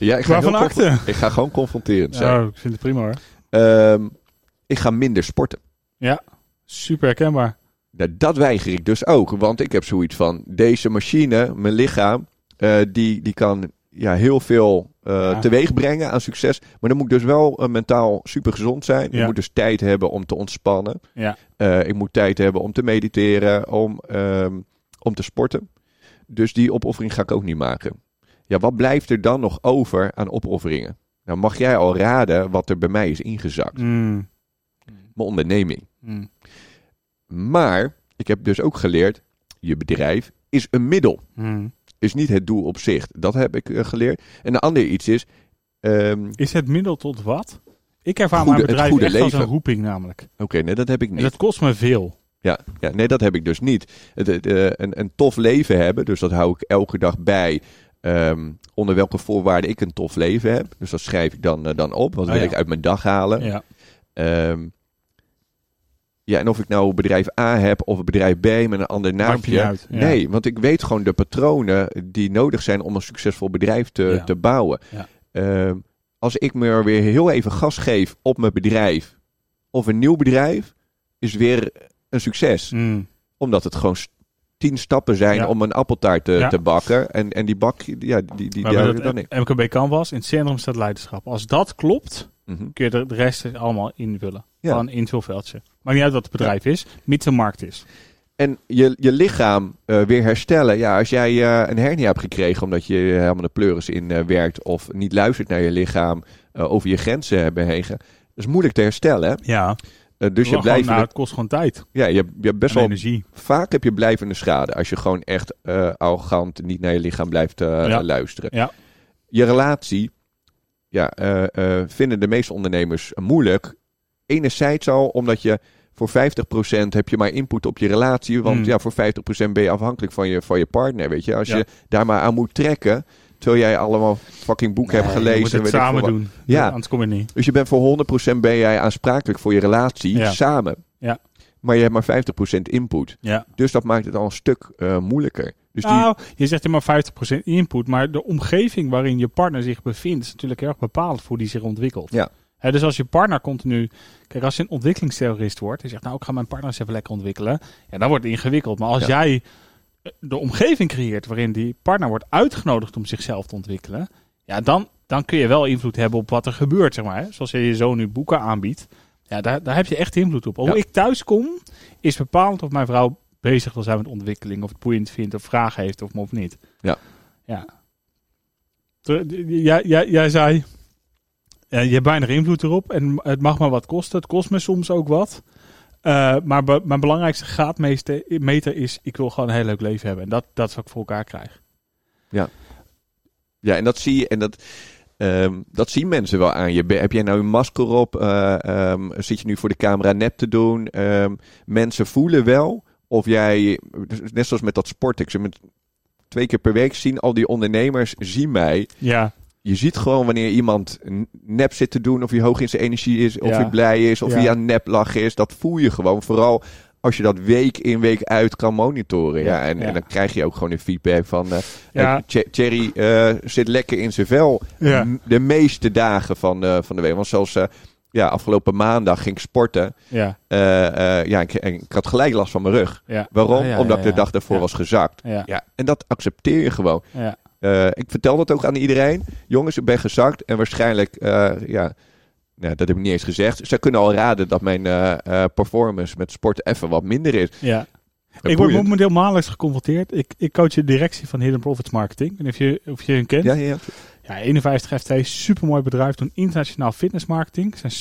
Ja, ik ga, ik ga gewoon confronterend zijn. Ja, ik vind het prima hoor. Ehm, ik ga minder sporten. Super herkenbaar. Nou, dat weiger ik dus ook. Want ik heb zoiets van: deze machine, mijn lichaam, eh, die, die kan ja, heel veel Ja. teweeg brengen aan succes. Maar dan moet ik dus wel eh, mentaal super gezond zijn. Ik Ja. moet dus tijd hebben om te ontspannen. Ja. Ik moet tijd hebben om te mediteren, om, ehm, om te sporten. Dus die opoffering ga ik ook niet maken. Ja, wat blijft er dan nog over aan opofferingen? Nou, mag jij al raden wat er bij mij is ingezakt? Mm. Mijn onderneming. Mm. Maar ik heb dus ook geleerd, je bedrijf is een middel, Mm. is niet het doel op zich. Dat heb ik eh, geleerd. En een ander iets is, ehm, Is het middel tot wat? Ik ervaar Goede- mijn bedrijf echt als leven. een roeping namelijk. oké, nee, dat heb ik En niet. dat kost me veel. Ja, ja, nee, dat heb ik dus niet. Het, het, eh, een, een tof leven hebben, dus dat hou ik elke dag bij. Ehm, onder welke voorwaarden ik een tof leven heb. Dus dat schrijf ik dan, eh, dan op. Wat Oh, wil ja. ik uit mijn dag halen? Ja. Ehm, ja, en of ik nou bedrijf A heb of bedrijf B met een ander uit. Ja. Nee, want ik weet gewoon de patronen die nodig zijn om een succesvol bedrijf te, Ja. te bouwen. Ja. Ehm, als ik me weer heel even gas geef op mijn bedrijf of een nieuw bedrijf, is weer een succes. Mm. Omdat het gewoon tien stappen zijn Ja. om een appeltaart te, Ja. te bakken. En, en die bak, ja, die, die, die ik dan in. MKB Canvas in het centrum staat leiderschap. Als dat klopt, Mhm. kun je de, de rest allemaal invullen. Ja. Gewoon een invulveldje. Maakt niet uit wat het bedrijf is, mits de markt is. En je, je lichaam eh, weer herstellen. Ja, als jij eh, een hernia hebt gekregen omdat je helemaal de pleuris in eh, werkt of niet luistert naar je lichaam, over je grenzen hebben heen. Dat is moeilijk te herstellen. Ja, Eh, dus je blijft. nou, het kost gewoon tijd ja, je, je hebt best en wel. energie. Vaak heb je blijvende schade als je gewoon echt eh, arrogant niet naar je lichaam blijft eh, Ja. luisteren. Ja. Je relatie, ja, vinden de meeste ondernemers moeilijk. Enerzijds al omdat je voor 50% heb je maar input op je relatie. Want Mm. ja, voor 50% ben je afhankelijk van je, van je partner, weet je. Als Ja. je daar maar aan moet trekken, terwijl jij allemaal fucking hebt Nee, gelezen. Je moet het weet samen doen. Ja. Anders kom je niet. Dus je bent voor 100% ben jij aansprakelijk voor je relatie, Ja. samen. Ja. Maar je hebt maar 50% input. Ja. Dus dat maakt het al een stuk eh, moeilijker. Dus die, Nou, je zegt immer 50% input, maar de omgeving waarin je partner zich bevindt is natuurlijk erg bepalend voor die zich ontwikkelt. Ja. Dus als je partner continu, kijk, als je een ontwikkelingsterrorist wordt en zegt, nou, ik ga mijn partner eens even lekker ontwikkelen, ja, dan wordt het ingewikkeld. Maar als Ja. jij de omgeving creëert waarin die partner wordt uitgenodigd om zichzelf te ontwikkelen, ja, dan, dan kun je wel invloed hebben op wat er gebeurt, zeg maar. Hè. Zoals je je zoon nu boeken aanbiedt, ja, daar, daar heb je echt invloed op. Hoe Ja. ik thuis kom, is bepalend of mijn vrouw bezig wil zijn met ontwikkeling, of het boeiend vindt, of vragen heeft of me of niet. Ja. Ja. Jij, jij, jij zei, je hebt weinig invloed erop en het mag maar wat kosten. Het kost me soms ook wat. Eh, maar be- mijn belangrijkste graadmeter is, ik wil gewoon een heel leuk leven hebben. En dat, dat is wat ik voor elkaar krijg. Ja, en dat zie je. En dat, Ehm, dat zien mensen wel aan je. Heb jij nou een masker op? Eh, ehm, zit je nu voor de camera nep te doen? Ehm, mensen voelen wel of jij, net zoals met dat sport, ik met twee keer per week zien al die ondernemers zien mij. Ja, Je ziet gewoon wanneer iemand nep zit te doen, of hij hoog in zijn energie is, of Ja. hij blij is, of Ja. hij aan nep lachen is. Dat voel je gewoon. Vooral als je dat week in week uit kan monitoren. Ja, en, ja. en dan krijg je ook gewoon een feedback van. eh Ja. eh, Th- Thierry eh, zit lekker in zijn vel Ja. de meeste dagen van, de van de week. Want zelfs eh, ja, afgelopen maandag ging ik sporten. ja, Eh, eh, ja, ik, en ik had gelijk last van mijn rug. ja. Waarom? Ja, ja, Omdat ik de dag daarvoor was gezakt. Ja, Ja, en dat accepteer je gewoon. ja. Eh, ik vertel dat ook aan iedereen. Jongens, ik ben gezakt. En waarschijnlijk, eh, ja, nou, dat heb ik niet eens gezegd. Ze kunnen al raden dat mijn eh, performance met sport even wat minder is. ja. Dat Ik word momenteel maandelijks geconfronteerd. Ik, ik coach de directie van Hidden Profits Marketing. En of je, of je hun kent. Ja, ja, ja. Ja, 51 FT, supermooi bedrijf. Doen internationaal fitnessmarketing. Zijn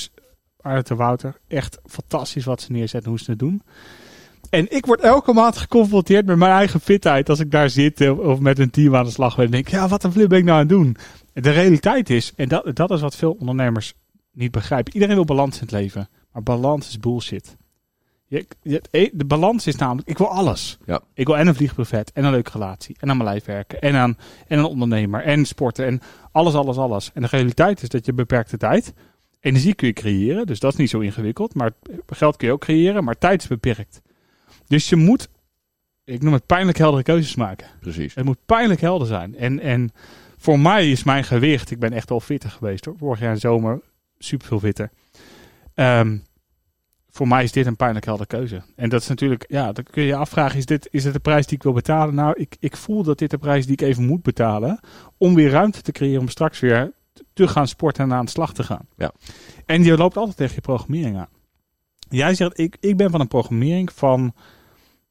Wouter. Echt fantastisch wat ze neerzetten, hoe ze het doen. En ik word elke maand geconfronteerd met mijn eigen fitheid. Als ik daar zit eh, of met een team aan de slag ben. En denk ja, wat een flip ben ik nou aan het doen? De realiteit is, en dat, dat is wat veel ondernemers niet begrijpen. Iedereen wil balans in het leven. Maar balans is bullshit. Je, je- de balans is namelijk, ik wil alles. Ja. Ik wil en een vliegbuffet, en een leuke relatie, en aan mijn lijf werken, en aan en een ondernemer, en sporten, en alles, alles, alles. En de realiteit is dat je beperkte tijd, energie kun je creëren, dus dat is niet zo ingewikkeld, maar geld kun je ook creëren, maar tijd is beperkt. Dus je moet, ik noem het pijnlijk heldere keuzes maken. precies. Het moet pijnlijk helder zijn. En, en voor mij is mijn gewicht, ik ben echt wel fitter geweest hoor. Vorig jaar in de zomer super veel fitter. Ehm, voor mij is dit een pijnlijk heldere keuze. En dat is natuurlijk, ja, dan kun je je afvragen, is dit, is dit de prijs die ik wil betalen? Nou, ik, ik voel dat dit de prijs die ik even moet betalen. Om weer ruimte te creëren om straks weer te gaan sporten en aan de slag te gaan. Ja. En je loopt altijd tegen je programmering aan. Jij zegt, ik, ik ben van een programmering van,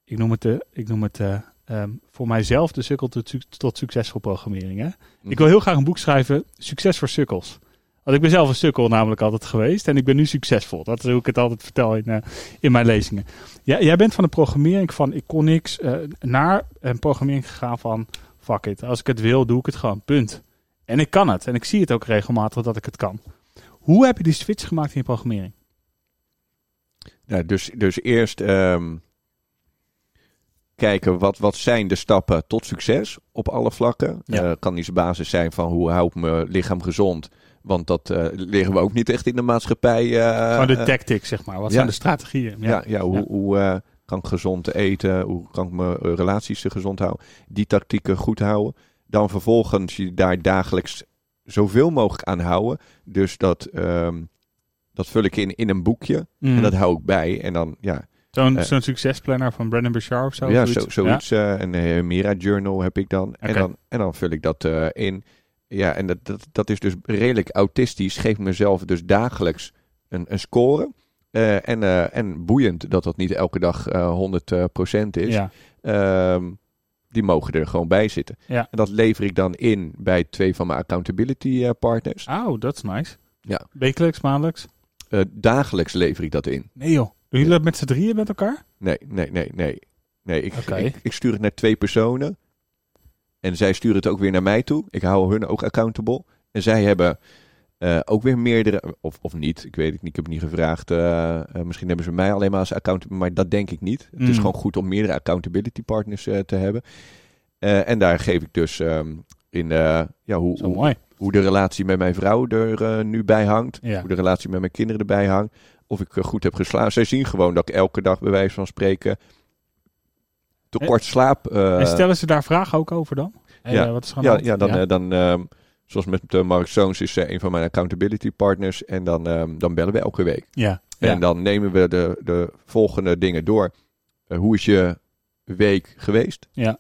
ik noem het, de, ik noem het eh, ehm, voor mijzelf de sukkel tot, tot succesvol programmering. Hè? Ik wil heel graag een boek schrijven, Succes voor sukkels. Want ik ben zelf een sukkel namelijk altijd geweest en ik ben nu succesvol. Dat is hoe ik het altijd vertel in, eh, in mijn lezingen. Ja, jij bent van de programmering van ik kon niks eh, naar een programmering gegaan van fuck it. Als ik het wil, doe ik het gewoon. Punt. En ik kan het. En ik zie het ook regelmatig dat ik het kan. Hoe heb je die switch gemaakt in je programmering? Ja, dus, dus eerst ehm, kijken wat, wat zijn de stappen tot succes op alle vlakken. Ja. Eh, kan de basis zijn van hoe hou ik mijn lichaam gezond. Want dat eh liggen we ook niet echt in de maatschappij. Gewoon de tactics, zeg maar. Wat ja. zijn de strategieën? ja, ja, hoe, Ja. hoe eh, kan ik gezond eten? Hoe kan ik mijn relaties gezond houden? Die tactieken goed houden. Dan vervolgens je daar dagelijks zoveel mogelijk aan houden. Dus dat, ehm, dat vul ik in in een boekje. Mm. En dat hou ik bij. En dan, ja, Zo'n eh, zo'n succesplanner van Brandon Bouchard of zo? ja, zoiets? zo, zoiets. eh, een eh, Mira Journal heb ik dan. En, dan en dan vul ik dat eh, in. Ja, en dat, dat, dat is dus redelijk autistisch. Geef mezelf dus dagelijks een, een score. Eh, en, eh, en boeiend dat dat niet elke dag eh 100% is. Ja. Ehm, die mogen er gewoon bij zitten. Ja. En dat lever ik dan in bij twee van mijn accountability eh, partners. Oh, dat is nice. Ja. Wekelijks, maandelijks? Eh, dagelijks lever ik dat in. Nee joh. Doen jullie dat met z'n drieën met elkaar? Nee, nee, nee, nee. nee ik, ik, ik stuur het naar twee personen. En zij sturen het ook weer naar mij toe. Ik hou hun ook accountable. En zij hebben eh, ook weer meerdere, of, of niet, ik weet het niet, ik heb het niet gevraagd. eh, misschien hebben ze mij alleen maar als accountable, maar dat denk ik niet. Het is Mm. gewoon goed om meerdere accountability partners eh, te hebben. Eh, en daar geef ik dus ehm, in eh, ja, hoe, Zo hoe, mooi. Hoe de relatie met mijn vrouw er eh, nu bij hangt. Ja. Hoe de relatie met mijn kinderen erbij hangt. Of ik eh, goed heb geslapen. Zij zien gewoon dat ik elke dag bij wijze van spreken tekort slaap. eh, en stellen ze daar vragen ook over dan? Ja. wat is ja, ja, dan, eh, dan ehm, zoals met Mark Zoons is een van mijn accountability partners. En dan, ehm, dan bellen we elke week. ja. En ja. dan nemen we de, de volgende dingen door. Hoe is je week geweest? Ja.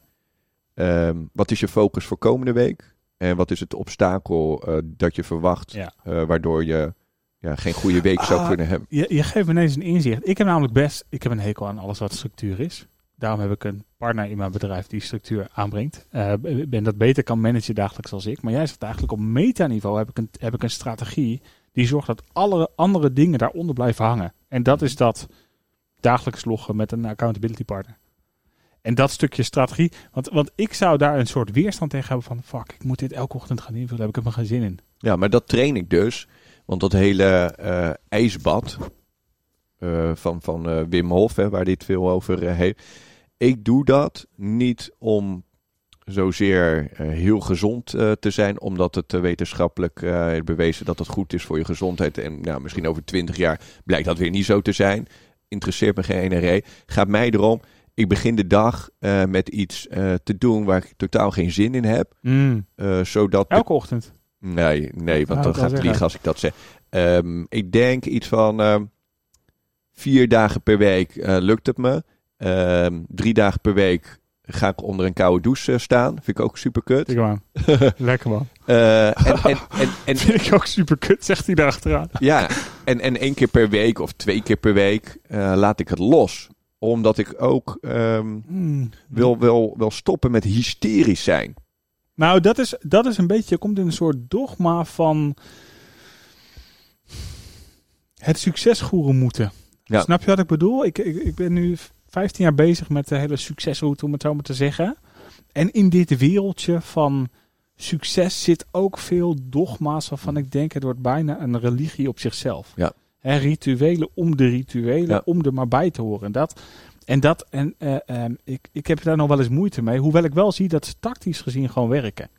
Ehm, wat is je focus voor komende week? En wat is het obstakel eh, dat je verwacht, Ja. eh, waardoor je ja, geen goede week zou Ah, kunnen hebben? Je, je geeft me ineens een inzicht. Ik heb namelijk best, ik heb een hekel aan alles wat structuur is. Daarom heb ik een partner in mijn bedrijf die structuur aanbrengt. Eh, en dat beter kan managen dagelijks als ik. Maar jij zegt eigenlijk op metaniveau heb ik een, heb ik een strategie die zorgt dat alle andere dingen daaronder blijven hangen. En dat is dat dagelijks loggen met een accountability partner. En dat stukje strategie, want, want ik zou daar een soort weerstand tegen hebben van fuck, ik moet dit elke ochtend gaan invullen, daar heb ik er geen zin in. Ja, maar dat train ik dus. Want dat hele eh, ijsbad eh, van, van eh, Wim Hof, hè, waar dit veel over heeft. Ik doe dat niet om zozeer heel gezond te zijn, omdat het wetenschappelijk bewezen dat het goed is voor je gezondheid. En nou, misschien over twintig jaar blijkt dat weer niet zo te zijn. Interesseert me geen NRE. Gaat mij erom. Ik begin de dag eh, met iets eh, te doen waar ik totaal geen zin in heb. Mm. eh, zodat de Elke ochtend. Nee, nee, want Oh, dan gaat het liegen als ik dat zeg. Ehm, ik denk iets van ehm, vier dagen per week lukt het me. Ehm, drie dagen per week ga ik onder een koude douche staan. Vind ik ook super kut. Lekker man. en, en, en, en, Vind ik ook super kut, zegt hij erachteraan. ja, en, en één keer per week of twee keer per week laat ik het los. Omdat ik ook Mm. wil, wil, wil stoppen met hysterisch zijn. Nou, dat is, dat is een beetje, je komt in een soort dogma van het succesgoeren moeten. Ja. Snap je wat ik bedoel? Ik, ik, ik ben nu 15 jaar bezig met de hele succesroute, om het zo maar te zeggen. En in dit wereldje van succes zit ook veel dogma's waarvan ik denk het wordt bijna een religie op zichzelf. Ja. Hè, rituelen om de rituelen, Ja. om er maar bij te horen. En dat, en dat, en eh, ehm, ik, ik heb daar nog wel eens moeite mee. Hoewel ik wel zie dat ze tactisch gezien gewoon werken.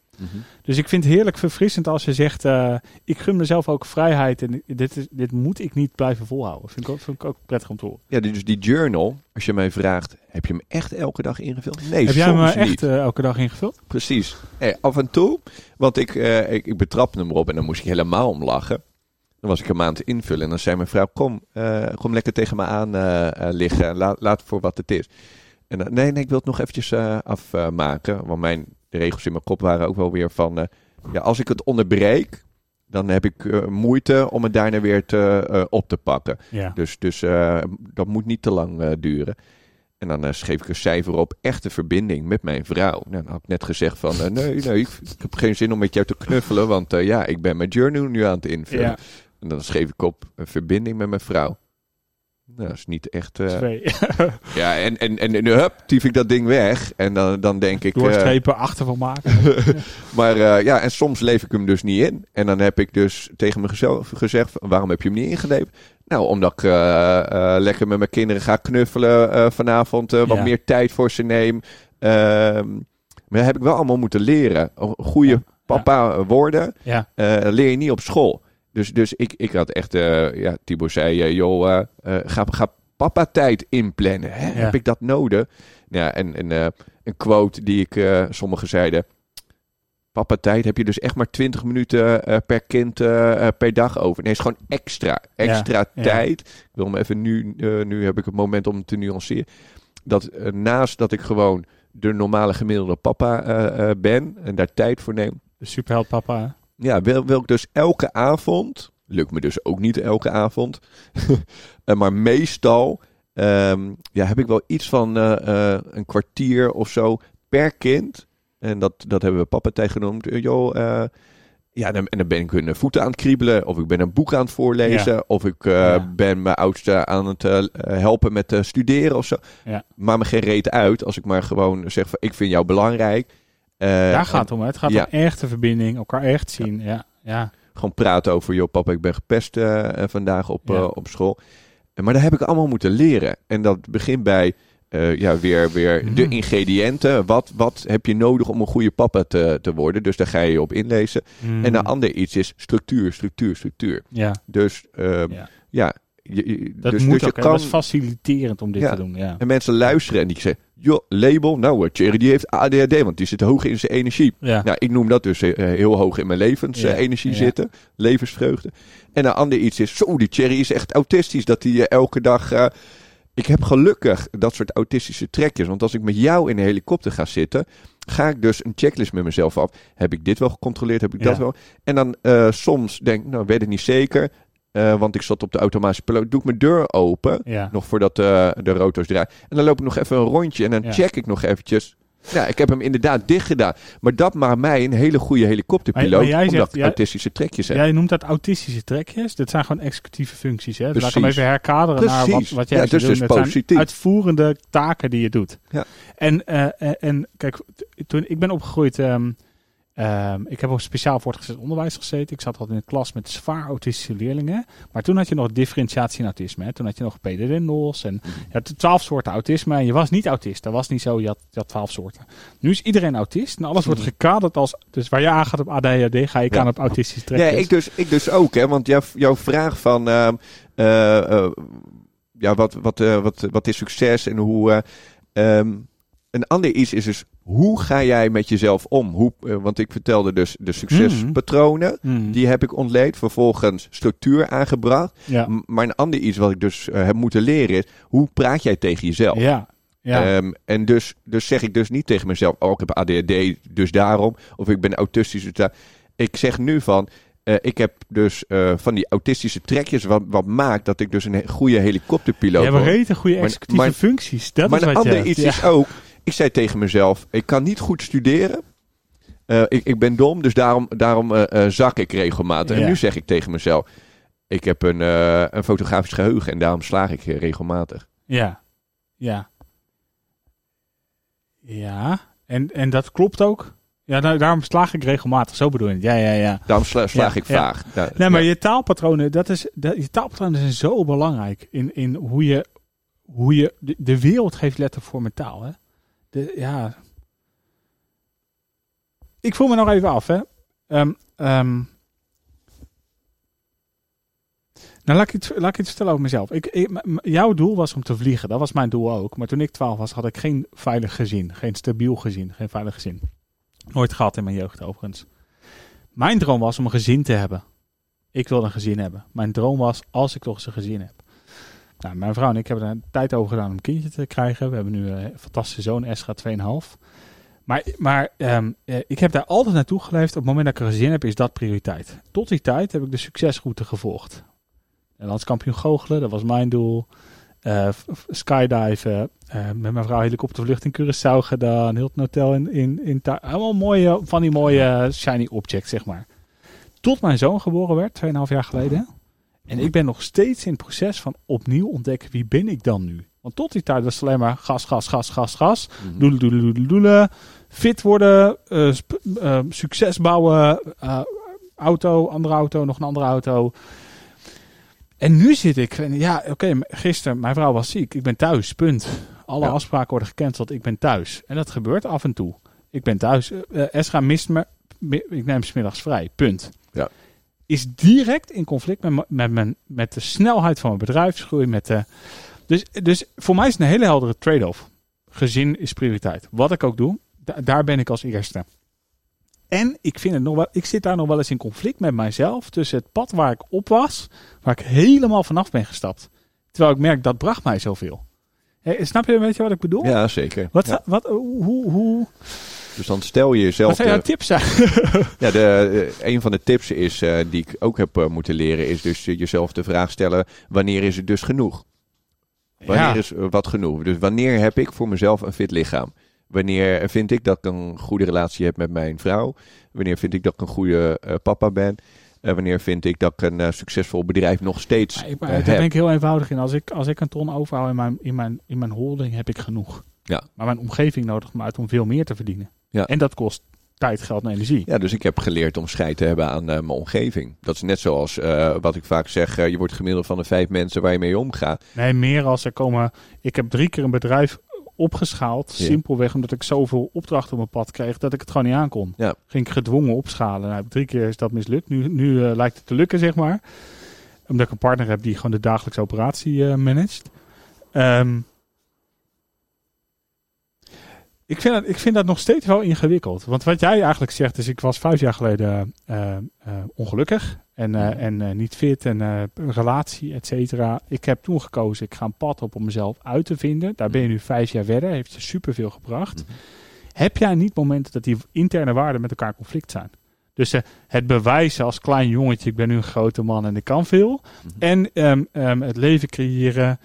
Dus ik vind het heerlijk verfrissend als je zegt: eh, Ik gun mezelf ook vrijheid en dit, is, dit moet ik niet blijven volhouden. Vind ik ook, vind ik ook prettig om te horen. Ja, dus die journal, als je mij vraagt, heb je hem echt elke dag ingevuld? Nee, Heb jij hem eh, niet. echt elke dag ingevuld? Precies. Hey, af en toe, want ik, eh, ik, ik betrapte hem erop en dan moest ik helemaal om lachen. Dan was ik een maand invullen en dan zei mijn vrouw, kom, eh, kom lekker tegen me aan eh, eh, liggen. Laat, laat voor wat het is. En dan, nee, nee, ik wil het nog eventjes afmaken. want mijn, de regels in mijn kop waren ook wel weer van, ja, als ik het onderbreek, dan heb ik moeite om het daarna weer te, op te pakken. Ja. Dus, dus dat moet niet te lang duren. En dan schreef ik een cijfer op, echte verbinding met mijn vrouw. Nou, dan had ik net gezegd van, nee, nee, ik, ik heb geen zin om met jou te knuffelen, want ja, ik ben mijn journal nu aan het invullen. ja. En dan schreef ik op, een verbinding met mijn vrouw. Nou, dat is niet echt... eh, Twee. ja, en, en, en, en hup, tief ik dat ding weg. En dan, dan denk ik... eh, Doorstrepen, achter van maken. maar eh, ja, en soms leef ik hem dus niet in. En dan heb ik dus tegen mezelf gezegd: waarom heb je hem niet ingeleefd? Nou, omdat ik lekker met mijn kinderen ga knuffelen vanavond. wat Ja. meer tijd voor ze neem. Ehm, maar dat heb ik wel allemaal moeten leren. Goede Ja. papa worden ja. eh, leer je niet op school. Dus, dus ik, ik had echt, eh ja, Tibor zei, eh, joh, eh, ga, ga papa tijd inplannen. Hè? Ja. Heb ik dat nodig? Ja, en, en een quote die ik, sommigen zeiden, papa tijd heb je dus echt maar 20 minuten per kind per dag over. Nee, is gewoon extra, extra ja. tijd. Ik wil hem even nu, nu heb ik het moment om te nuanceren. Dat naast dat ik gewoon de normale gemiddelde papa ben en daar tijd voor neem, De superheld papa. Ja, wil, wil ik dus elke avond, lukt me dus ook niet elke avond, eh, maar meestal ehm, ja, heb ik wel iets van eh, eh, een kwartier of zo per kind. En dat, dat hebben we papatij genoemd. Eh, joh, ja, dan, en dan ben ik hun voeten aan het kriebelen, of ik ben een boek aan het voorlezen, of ik Ja. ben mijn oudste aan het helpen met studeren of zo. Ja. Maar me geen reet uit als ik maar gewoon zeg van ik vind jou belangrijk. Eh, Daar gaat het om. Hè? Het gaat ja. om echte verbinding. Elkaar echt zien. Ja. ja. gewoon praten over, joh papa, ik ben gepest eh, eh, vandaag op, op school. Maar dat heb ik allemaal moeten leren. En dat begint bij ja, weer, weer de Mm. ingrediënten. Wat, wat heb je nodig om een goede papa te, te worden? Dus daar ga je op inlezen. Mm. En een ander iets is structuur, structuur, structuur. Ja, Dus eh, Ja. ja, je, je- dat dus, moet dus je ook. kan... Dat is faciliterend om dit Ja. te doen. Ja. En mensen luisteren en die zeggen, joh, label, nou, eh, Thierry die heeft ADHD, want die zit hoog in zijn energie. Ja. Nou, ik noem dat dus eh, heel hoog in mijn levensenergie Ja, zitten. Levensvreugde. En een ander iets is, zo, die Cherry is echt autistisch. Dat hij eh, elke dag... eh, ik heb gelukkig dat soort autistische trekjes. Want als ik met jou in een helikopter ga zitten... ga ik dus een checklist met mezelf af. Heb ik dit wel gecontroleerd? Heb ik Ja. dat wel? En dan eh, soms denk ik, nou, weet het niet zeker. Eh, want ik zat op de automatische piloot. Doe ik mijn deur open. Ja. Nog voordat eh, de rotors draaien. En dan loop ik nog even een rondje. En dan Ja. check ik nog eventjes... Ja, ik heb hem inderdaad dicht gedaan. Maar dat maakt mij een hele goede helikopterpiloot. Maar- maar jij omdat zegt- ik autistische trekjes heb. Jij noemt dat autistische trekjes. Dit zijn gewoon executieve functies. Hè? Dus laat ik hem even herkaderen naar wat, wat jij Ja, dus doen. dus Het zijn positief. Ehm, ik heb op speciaal voortgezet onderwijs gezeten. Ik zat al in een klas met zwaar autistische leerlingen. Maar toen had je nog differentiatie in autisme. Hè. Toen had je nog PDD-NOS en je had twaalf soorten autisme. En je was niet autist. Dat was niet zo. Je had, je had twaalf soorten. Nu is iedereen autist. En alles wordt Mhm. gekaderd als... Dus waar je aan gaat op ADHD, ga ik Ja. aan op autistische Ja, trekjes. ik dus, ik dus ook, hè. Want jouw, jouw vraag van... ehm, eh, eh, ja, wat, wat, eh, wat, wat is succes en hoe... eh, ehm, een ander iets is dus... Hoe ga jij met jezelf om? Hoe, eh, want ik vertelde dus de succespatronen. Hmm. Die heb ik ontleed. Vervolgens structuur aangebracht. ja. Maar een ander iets wat ik dus eh, heb moeten leren is... Hoe praat jij tegen jezelf? Ja. Ja. Ehm, en dus, dus zeg ik dus niet tegen mezelf, oh, ik heb ADHD, dus daarom. Of ik ben autistisch, dus daar. Ik zeg nu van, eh, ik heb dus van die autistische trekjes wat, wat maakt dat ik dus een he- goede helikopterpiloot je hebt word. rete goede Maar- executieve maar- functies. Dat maar is een wat je ander iets Ja. is ook, ik zei tegen mezelf, ik kan niet goed studeren. Eh, ik, ik ben dom, dus daarom, daarom eh, eh, zak ik regelmatig. Ja. En nu zeg ik tegen mezelf, ik heb een, een fotografisch geheugen en daarom slaag ik regelmatig. Ja, ja. Ja, en, en dat klopt ook. Ja, nou, daarom slaag ik regelmatig. Zo bedoel je. Ja, ja, ja. Daarom sla- slaag Ja, ik vaag. Ja, Nee, maar je taalpatronen, dat is, dat, je taalpatronen zijn zo belangrijk in, in hoe je, hoe je de, de wereld geeft letterlijk voor met taal. Hè? Ja. Ik voel me nog even af, hè. Ehm, ehm. nou, laat ik, iets, laat ik vertellen over mezelf. Ik, jouw doel was om te vliegen. Dat was mijn doel ook. Maar toen ik 12 was, had ik geen veilig gezin. Geen stabiel gezin. Geen veilig gezin. Nooit gehad in mijn jeugd, overigens. Mijn droom was om een gezin te hebben. Ik wilde een gezin hebben. Mijn droom was als ik toch eens een gezin heb. Nou, mijn vrouw en ik hebben er tijd over gedaan om een kindje te krijgen. We hebben nu een fantastische zoon, Esra 2,5. Maar, maar ehm, eh, ik heb daar altijd naartoe geleefd. Op het moment dat ik een gezin heb, is dat prioriteit. Tot die tijd heb ik de succesroute gevolgd. En landskampioen goochelen, dat was mijn doel. Eh, f- skydiven. eh, met mijn vrouw helikoptervlucht in Curaçao gedaan. Hilton Hotel in, in, in Allemaal mooie, van die mooie shiny objects, zeg maar. Tot mijn zoon geboren werd, 2,5 jaar geleden. En ik ben nog steeds in het proces van opnieuw ontdekken wie ben ik dan nu. Want tot die tijd was het alleen maar gas, gas, gas, gas, gas. Mhm. Doelen, doelen, doelen, doelen. Fit worden, eh, succes bouwen, eh, auto, andere auto, nog een andere auto. En nu zit ik, ja, oké, gisteren, mijn vrouw was ziek. Ik ben thuis, punt. Alle Ja. afspraken worden gecanceld, ik ben thuis. En dat gebeurt af en toe. Ik ben thuis. Esra mist me, ik neem 's middags vrij, punt. Is direct in conflict met, met, mijn, met de snelheid van mijn bedrijfsgroei. Met de, dus, dus voor mij is het een hele heldere trade-off. Gezin is prioriteit. Wat ik ook doe, da- daar ben ik als eerste. En ik, vind het nog wel, ik zit daar nog wel eens in conflict met mijzelf. Tussen het pad waar ik op was, waar ik helemaal vanaf ben gestapt. Terwijl ik merk dat bracht mij zoveel. Snap je een beetje wat ik bedoel? Ja, zeker. Wat, Ja. wat, hoe, hoe, Dus dan stel je jezelf... wat zijn jouw de- tips ja, de, eh, een van de tips is, eh, die ik ook heb eh, moeten leren, is dus jezelf de vraag stellen, wanneer is het dus genoeg? Wanneer Ja. is wat genoeg? Dus wanneer heb ik voor mezelf een fit lichaam? Wanneer vind ik dat ik een goede relatie heb met mijn vrouw? Wanneer vind ik dat ik een goede papa ben? Eh, wanneer vind ik dat ik een succesvol bedrijf nog steeds Maar ik, maar eh, daar heb? ben ik heel eenvoudig in. Als ik, als ik een ton overhoud in mijn, in, mijn, in mijn holding, heb ik genoeg. Ja. Maar mijn omgeving nodigt me uit om veel meer te verdienen. Ja. En dat kost tijd, geld en energie. Ja, dus ik heb geleerd om scheid te hebben aan eh, mijn omgeving. Dat is net zoals eh, wat ik vaak zeg, eh, je wordt gemiddeld van de vijf mensen waar je mee omgaat. Nee, meer als er komen... Ik heb drie keer een bedrijf opgeschaald. Ja. Simpelweg omdat ik zoveel opdrachten op mijn pad kreeg dat ik het gewoon niet aankon. Ja. Ging ik gedwongen opschalen. Nou, drie keer is dat mislukt. Nu, nu lijkt het te lukken, zeg maar. Omdat ik een partner heb die gewoon de dagelijkse operatie managt. Ehm, ik, vind dat, ik vind dat nog steeds wel ingewikkeld. Want wat jij eigenlijk zegt is, ik was vijf jaar geleden eh, eh, ongelukkig. En, eh, en eh, niet fit en een relatie, et cetera. Ik heb toen gekozen, ik ga een pad op om mezelf uit te vinden. Daar ben je nu vijf jaar verder, heeft je superveel gebracht. Mhm. Heb jij niet momenten dat die interne waarden met elkaar conflict zijn? Dus het bewijzen als klein jongetje, ik ben nu een grote man en ik kan veel. Mhm. En ehm, ehm, het leven creëren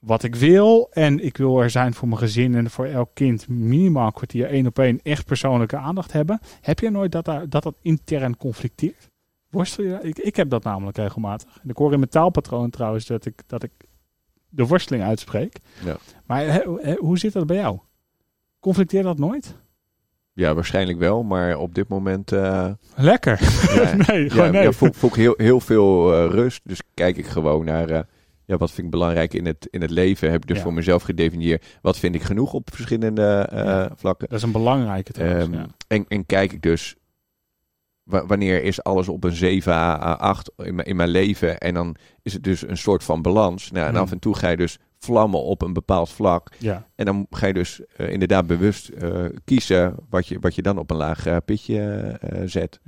wat ik wil. En ik wil er zijn voor mijn gezin en voor elk kind minimaal een kwartier één op één echt persoonlijke aandacht hebben. Heb je nooit dat daar, dat, dat intern conflicteert? Worstel je? Ik, ik heb dat namelijk regelmatig. En ik hoor in mijn taalpatroon trouwens dat ik, dat ik de worsteling uitspreek. Ja. Maar hoe zit dat bij jou? Conflicteert dat nooit? Ja, waarschijnlijk wel, maar op dit moment uh, Lekker. Ja, nee, ja, gewoon nee. ja, voel, voel ik heel, heel veel uh, rust. Dus kijk ik gewoon naar uh, ja, wat vind ik belangrijk in het, in het leven. Heb ik dus Ja. voor mezelf gedefinieerd. Wat vind ik genoeg op verschillende uh, Ja. vlakken. Dat is een belangrijke trouwens. Ehm, ja. en, en kijk ik dus wa- wanneer is alles op een 7 à 8 in, mijn- in mijn leven. En dan is het dus een soort van balans. Nou, en Hmm. af en toe ga je dus vlammen op een bepaald vlak. ja. En dan ga je dus eh, inderdaad bewust eh, kiezen wat je, wat je dan op een laag eh, pitje eh, zet.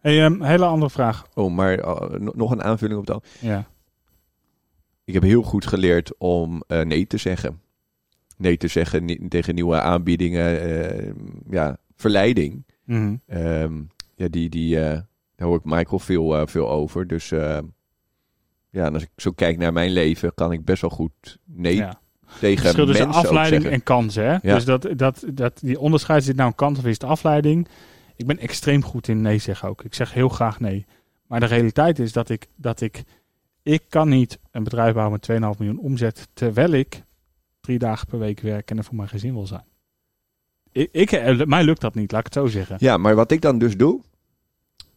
Hey, ehm, hele andere vraag. Oh, maar eh, no- nog een aanvulling op dat. Ja. Ik heb heel goed geleerd om eh, nee te zeggen. Nee te zeggen tegen nieuwe aanbiedingen. eh, ja, verleiding. Mhm. Ehm, ja, die, die, daar hoor ik Michael veel, veel over. Dus eh, ja, als ik zo kijk naar mijn leven, kan ik best wel goed nee ja. tegen verschil tussen mensen afleiding en kansen. Hè? Ja. Dus dat, dat, dat, die onderscheid zit nou een kans of is het afleiding. Ik ben extreem goed in nee zeggen ook. Ik zeg heel graag nee. Maar de realiteit is dat ik, dat ik, ik kan niet een bedrijf bouwen met 2,5 miljoen omzet, terwijl ik drie dagen per week werk en er voor mijn gezin wil zijn. Ik, ik, eh, mij lukt dat niet, laat ik het zo zeggen. Ja, maar wat ik dan dus doe,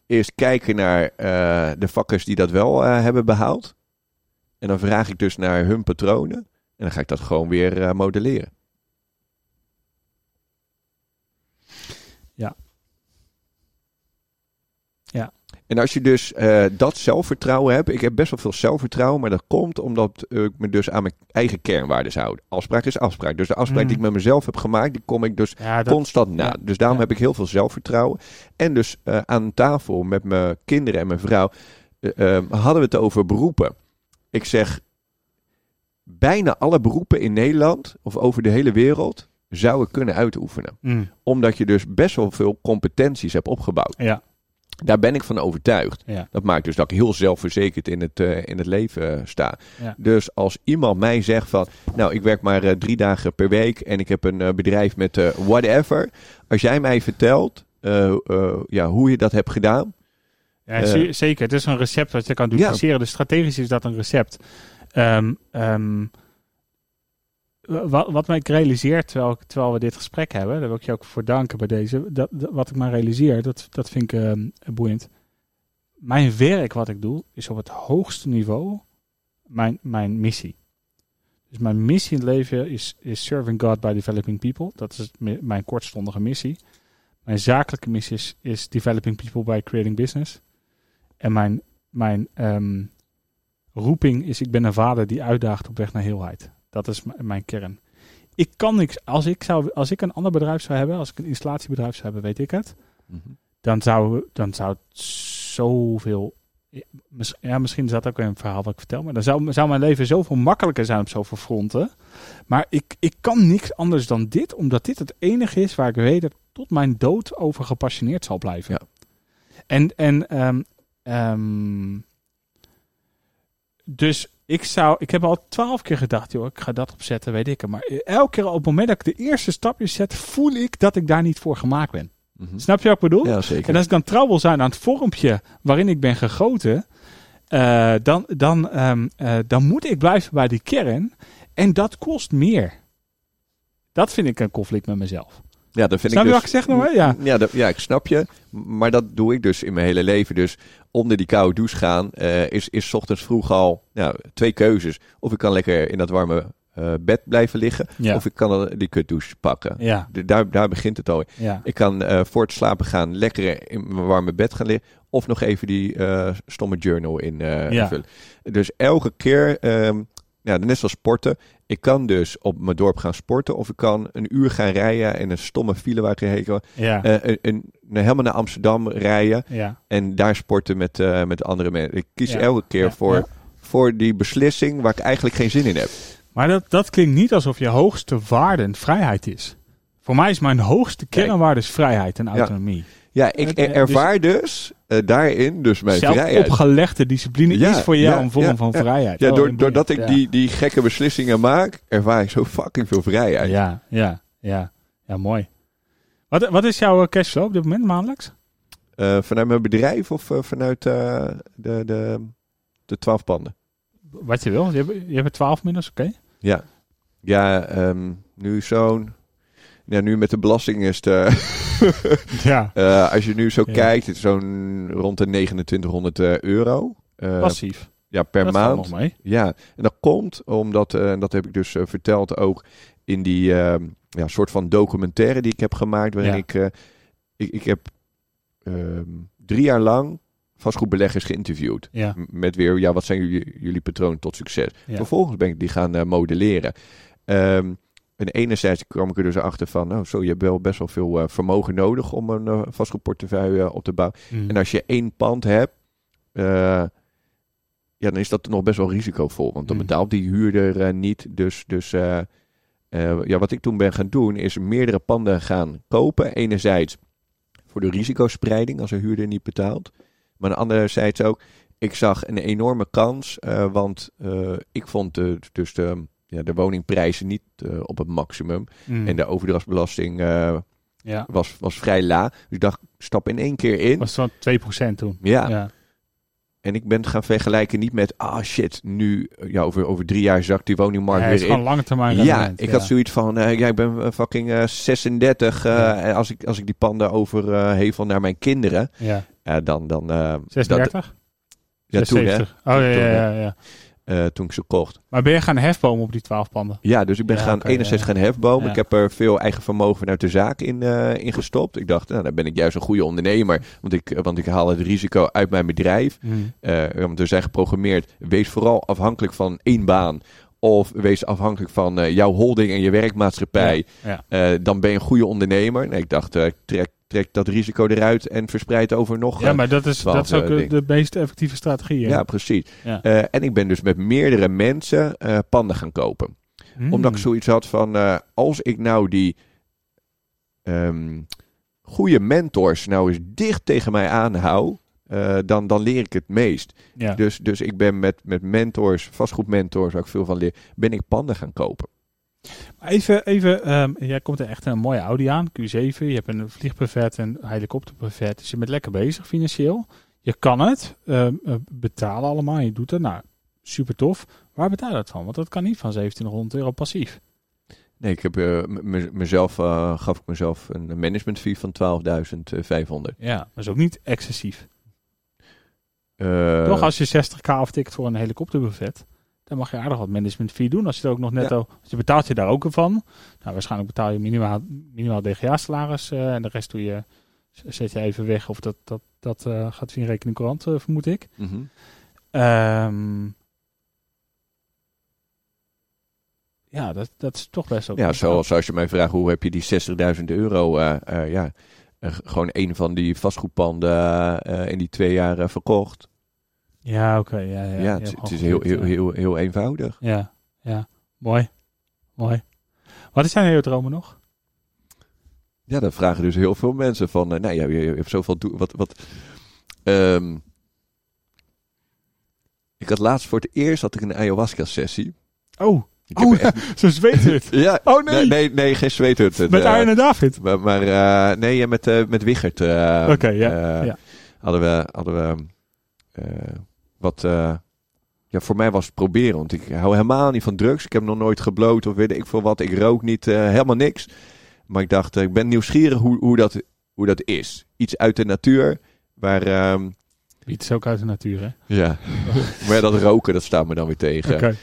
is kijken naar eh, de vakkers die dat wel eh, hebben behaald. En dan vraag ik dus naar hun patronen. En dan ga ik dat gewoon weer modelleren. Ja. Ja. En als je dus eh, dat zelfvertrouwen hebt, ik heb best wel veel zelfvertrouwen, maar dat komt omdat ik me dus aan mijn eigen kernwaarden houd. Afspraak is afspraak. Dus de afspraak die ik met mezelf heb gemaakt, die kom ik dus Ja, dat, constant na. ja, Dus daarom ja. heb ik heel veel zelfvertrouwen. En dus eh, aan tafel met mijn kinderen en mijn vrouw eh, eh, hadden we het over beroepen. Ik zeg, bijna alle beroepen in Nederland of over de hele wereld zou ik kunnen uitoefenen. Mm, Omdat je dus best wel veel competenties hebt opgebouwd. ja, Daar ben ik van overtuigd. ja, Dat maakt dus dat ik heel zelfverzekerd in het, eh, in het leven eh, sta. Ja. Dus als iemand mij zegt van, nou ik werk maar eh, drie dagen per week en ik heb een bedrijf met whatever. Als jij mij vertelt ja, hoe je dat hebt gedaan. Ja, ze- zeker. Het is een recept wat je kan dupliceren. Dus strategisch is dat een recept. Ehm, wat, wat mij ik realiseer terwijl, terwijl we dit gesprek hebben, daar wil ik je ook voor danken bij deze. Dat, wat ik maar realiseer, dat, dat vind ik ehm, boeiend. Mijn werk wat ik doe, is op het hoogste niveau mijn, mijn missie. Dus mijn missie in het leven is, is serving God by developing people. Dat is mi- mijn kortstondige missie. Mijn zakelijke missie is, is developing people by creating business. En mijn, mijn ehm, roeping is, ik ben een vader die uitdaagt op weg naar heelheid. Dat is mijn kern. Ik kan niks, als ik, zou, als ik een ander bedrijf zou hebben, als ik een installatiebedrijf zou hebben, weet ik het. Dan zou, dan zou het zoveel, ja, misschien is dat ook een verhaal wat ik vertel, maar dan zou, zou mijn leven zoveel makkelijker zijn op zoveel fronten. Maar ik, ik kan niks anders dan dit, omdat dit het enige is waar ik weet dat ik tot mijn dood over gepassioneerd zal blijven. Ja. En, en ehm, ehm, dus ik zou, ik heb al twaalf keer gedacht, joh, ik ga dat opzetten, weet ik het. Maar elke keer op het moment dat ik de eerste stapjes zet, voel ik dat ik daar niet voor gemaakt ben. Mhm. Snap je wat ik bedoel? Ja, zeker. En als ik dan trouw wil zijn aan het vormpje waarin ik ben gegoten, eh, dan, dan, ehm, eh, dan moet ik blijven bij die kern. En dat kost meer. Dat vind ik een conflict met mezelf. Ja, dat vind Snap ik dus, wat ik zeg nog? hè? Ja. Ja, dat, ja, ik snap je. Maar dat doe ik dus in mijn hele leven. Dus onder die koude douche gaan eh, is, is 's ochtends vroeg al nou, twee keuzes. Of ik kan lekker in dat warme eh, bed blijven liggen. Ja. Of ik kan die kutdouche pakken. Ja. De- daar, daar begint het al. Ja. Ik kan eh, voor het slapen gaan lekker in mijn warme bed gaan liggen. Of nog even die stomme journal in eh, Ja. vullen. Dus elke keer, ehm, ja, net zoals sporten. Ik kan dus op mijn dorp gaan sporten. Of ik kan een uur gaan rijden in een stomme file waar Ja. eh, een, een, helemaal naar Amsterdam rijden ja. en daar sporten met, eh, met andere mensen. Ik kies Ja. elke keer voor, voor die beslissing waar ik eigenlijk geen zin in heb. Maar dat, dat klinkt niet alsof je hoogste waarde en vrijheid is. Voor mij is mijn hoogste kernwaarde is vrijheid en autonomie. Ja, ik ervaar dus, eh, daarin dus mijn vrijheid. opgelegde discipline Ja, is voor jou ja, een vorm ja, van ja. vrijheid. Ja, Oh, door, doordat ik die, die gekke beslissingen maak, ervaar ik zo fucking veel vrijheid. Ja, ja, ja. Ja, mooi. Wat, wat is jouw eh, cashflow op dit moment maandelijks? Eh, vanuit mijn bedrijf of vanuit de, de, de twaalf panden? Wat je wil. Je hebt, je hebt er 12 minus, oké. Ja, ja ehm, nu zo'n Ja, nu met de belasting is het... eh, Ja, eh, als je nu zo Ja. kijkt, het is zo'n rond de 2900 eh, euro. passief. ja, per dat maand. nog mee. Ja, en dat komt omdat, en dat heb ik dus verteld ook in die eh, ja, soort van documentaire die ik heb gemaakt, waarin Ja. ik, ik, ik heb ehm, drie jaar lang vastgoedbeleggers geïnterviewd. Ja, Met weer, ja, wat zijn jullie, jullie patronen tot succes? Vervolgens ben ik die gaan modelleren. Ehm, en enerzijds kwam ik er dus achter van, nou zo, je hebt wel best wel veel eh, vermogen nodig om een eh, vastgoedportefeuille eh, op te bouwen. Mm. En als je één pand hebt, ja, dan is dat nog best wel risicovol. Want dan Mm. betaalt die huurder niet. Dus, dus ja, wat ik toen ben gaan doen, is meerdere panden gaan kopen. Enerzijds voor de risicospreiding als een huurder niet betaalt. Maar anderzijds ook, ik zag een enorme kans. want ik vond de, dus de, ja, de woningprijzen niet eh, op het maximum. Mm. En de overdrachtsbelasting eh, ja, was, was vrij laag. Dus ik dacht, stap in één keer in. was het zo'n 2% toen. Ja, ja. en ik ben gaan vergelijken niet met, ah shit, nu, eh, ja, over, over drie jaar zakt die woningmarkt Ja, het is weer gewoon in. lange termijn Ja, ik had zoiets van, eh, ja, ik ben fucking eh, 36. eh, Ja. En als ik, als ik die panden overhevel naar mijn kinderen, Ja, dan... dan eh, dat, 36? ja, toen hè, 76. Oh ja, ja, ja, eh, toen ik ze kocht. Maar ben je gaan hefbomen op die 12 panden? Ja, dus ik ben Ja, gaan oké, enerzijds ja. gaan hefbomen. Ja. Ik heb er veel eigen vermogen vanuit de zaak in, eh, in gestopt. Ik dacht, nou, dan ben ik juist een goede ondernemer. Want ik, want ik haal het risico uit mijn bedrijf. Mm. Eh, want we zijn geprogrammeerd, wees vooral afhankelijk van één baan. Of wees afhankelijk van eh, jouw holding en je werkmaatschappij. Ja, Eh, dan ben je een goede ondernemer. Nee, ik dacht, eh, trek, trek dat risico eruit en verspreid over nog. ja, eh, maar dat is, 12, dat is ook eh, de, meest effectieve strategie. hè? ja, precies. Ja. Eh, en ik ben dus met meerdere mensen eh, panden gaan kopen. Mm. Omdat ik zoiets had van, eh, als ik nou die ehm, goede mentors nou eens dicht tegen mij aanhoud, eh, dan, dan leer ik het meest. Ja. Dus, dus ik ben met, met mentors, vastgoedmentors, waar ik veel van leer, ben ik panden gaan kopen. Maar Even, even ehm, jij komt er echt een mooie Audi aan, Q7. Je hebt een vliegbuffet en een helikopterbuffet. Dus je bent lekker bezig financieel. Je kan het eh, betalen allemaal. Je doet het. Nou, super tof. Waar betaal je dat van? Want dat kan niet van 1700 euro passief. Nee, ik heb eh, mezelf, eh, gaf ik mezelf een management fee van 12.500. Ja, dat is ook niet excessief. Toch, als je 60k aftikt voor een helikopterbuffet, dan mag je aardig wat management fee doen. Als je er ook nog netto, als je betaalt je daar ook van. Nou, waarschijnlijk betaal je minimaal, minimaal DGA-salaris eh, en de rest doe je, zet je even weg. Of dat, dat, dat eh, gaat via rekening courant, eh, vermoed ik. mhm. Ehm, ja, dat, dat is toch best ook. Ja, zoals als je mij vraagt hoe heb je die 60.000 euro, ja, gewoon een van die vastgoedpanden in die twee jaar verkocht. Ja, oké. ja, ja, Ja, het, is heel, heel, heel, heel eenvoudig. Ja, ja. Mooi. Mooi. Wat zijn jouw dromen nog? Ja, dat vragen dus heel veel mensen van, eh, nou ja, je, je hebt zoveel, wat, wat, ehm, ik had laatst voor het eerst had ik een ayahuasca sessie. Oh, Ik oh echt- het. ja, Oh nee, nee, nee, nee, geen zweethut. met Eh, Arjen en David. Maar, maar eh, nee, ja, met, met Wichert. Oké, ja. Hadden we, hadden we wat... eh, ja, voor mij was het proberen. Want ik hou helemaal niet van drugs. Ik heb nog nooit gebloot of weet ik veel wat. Ik rook niet, eh, helemaal niks. Maar ik dacht, eh, ik ben nieuwsgierig hoe, hoe, dat, hoe dat is. Iets uit de natuur. Waar, ehm, Wiet is ook uit de natuur, hè? ja. maar ja, dat roken, dat staat me dan weer tegen.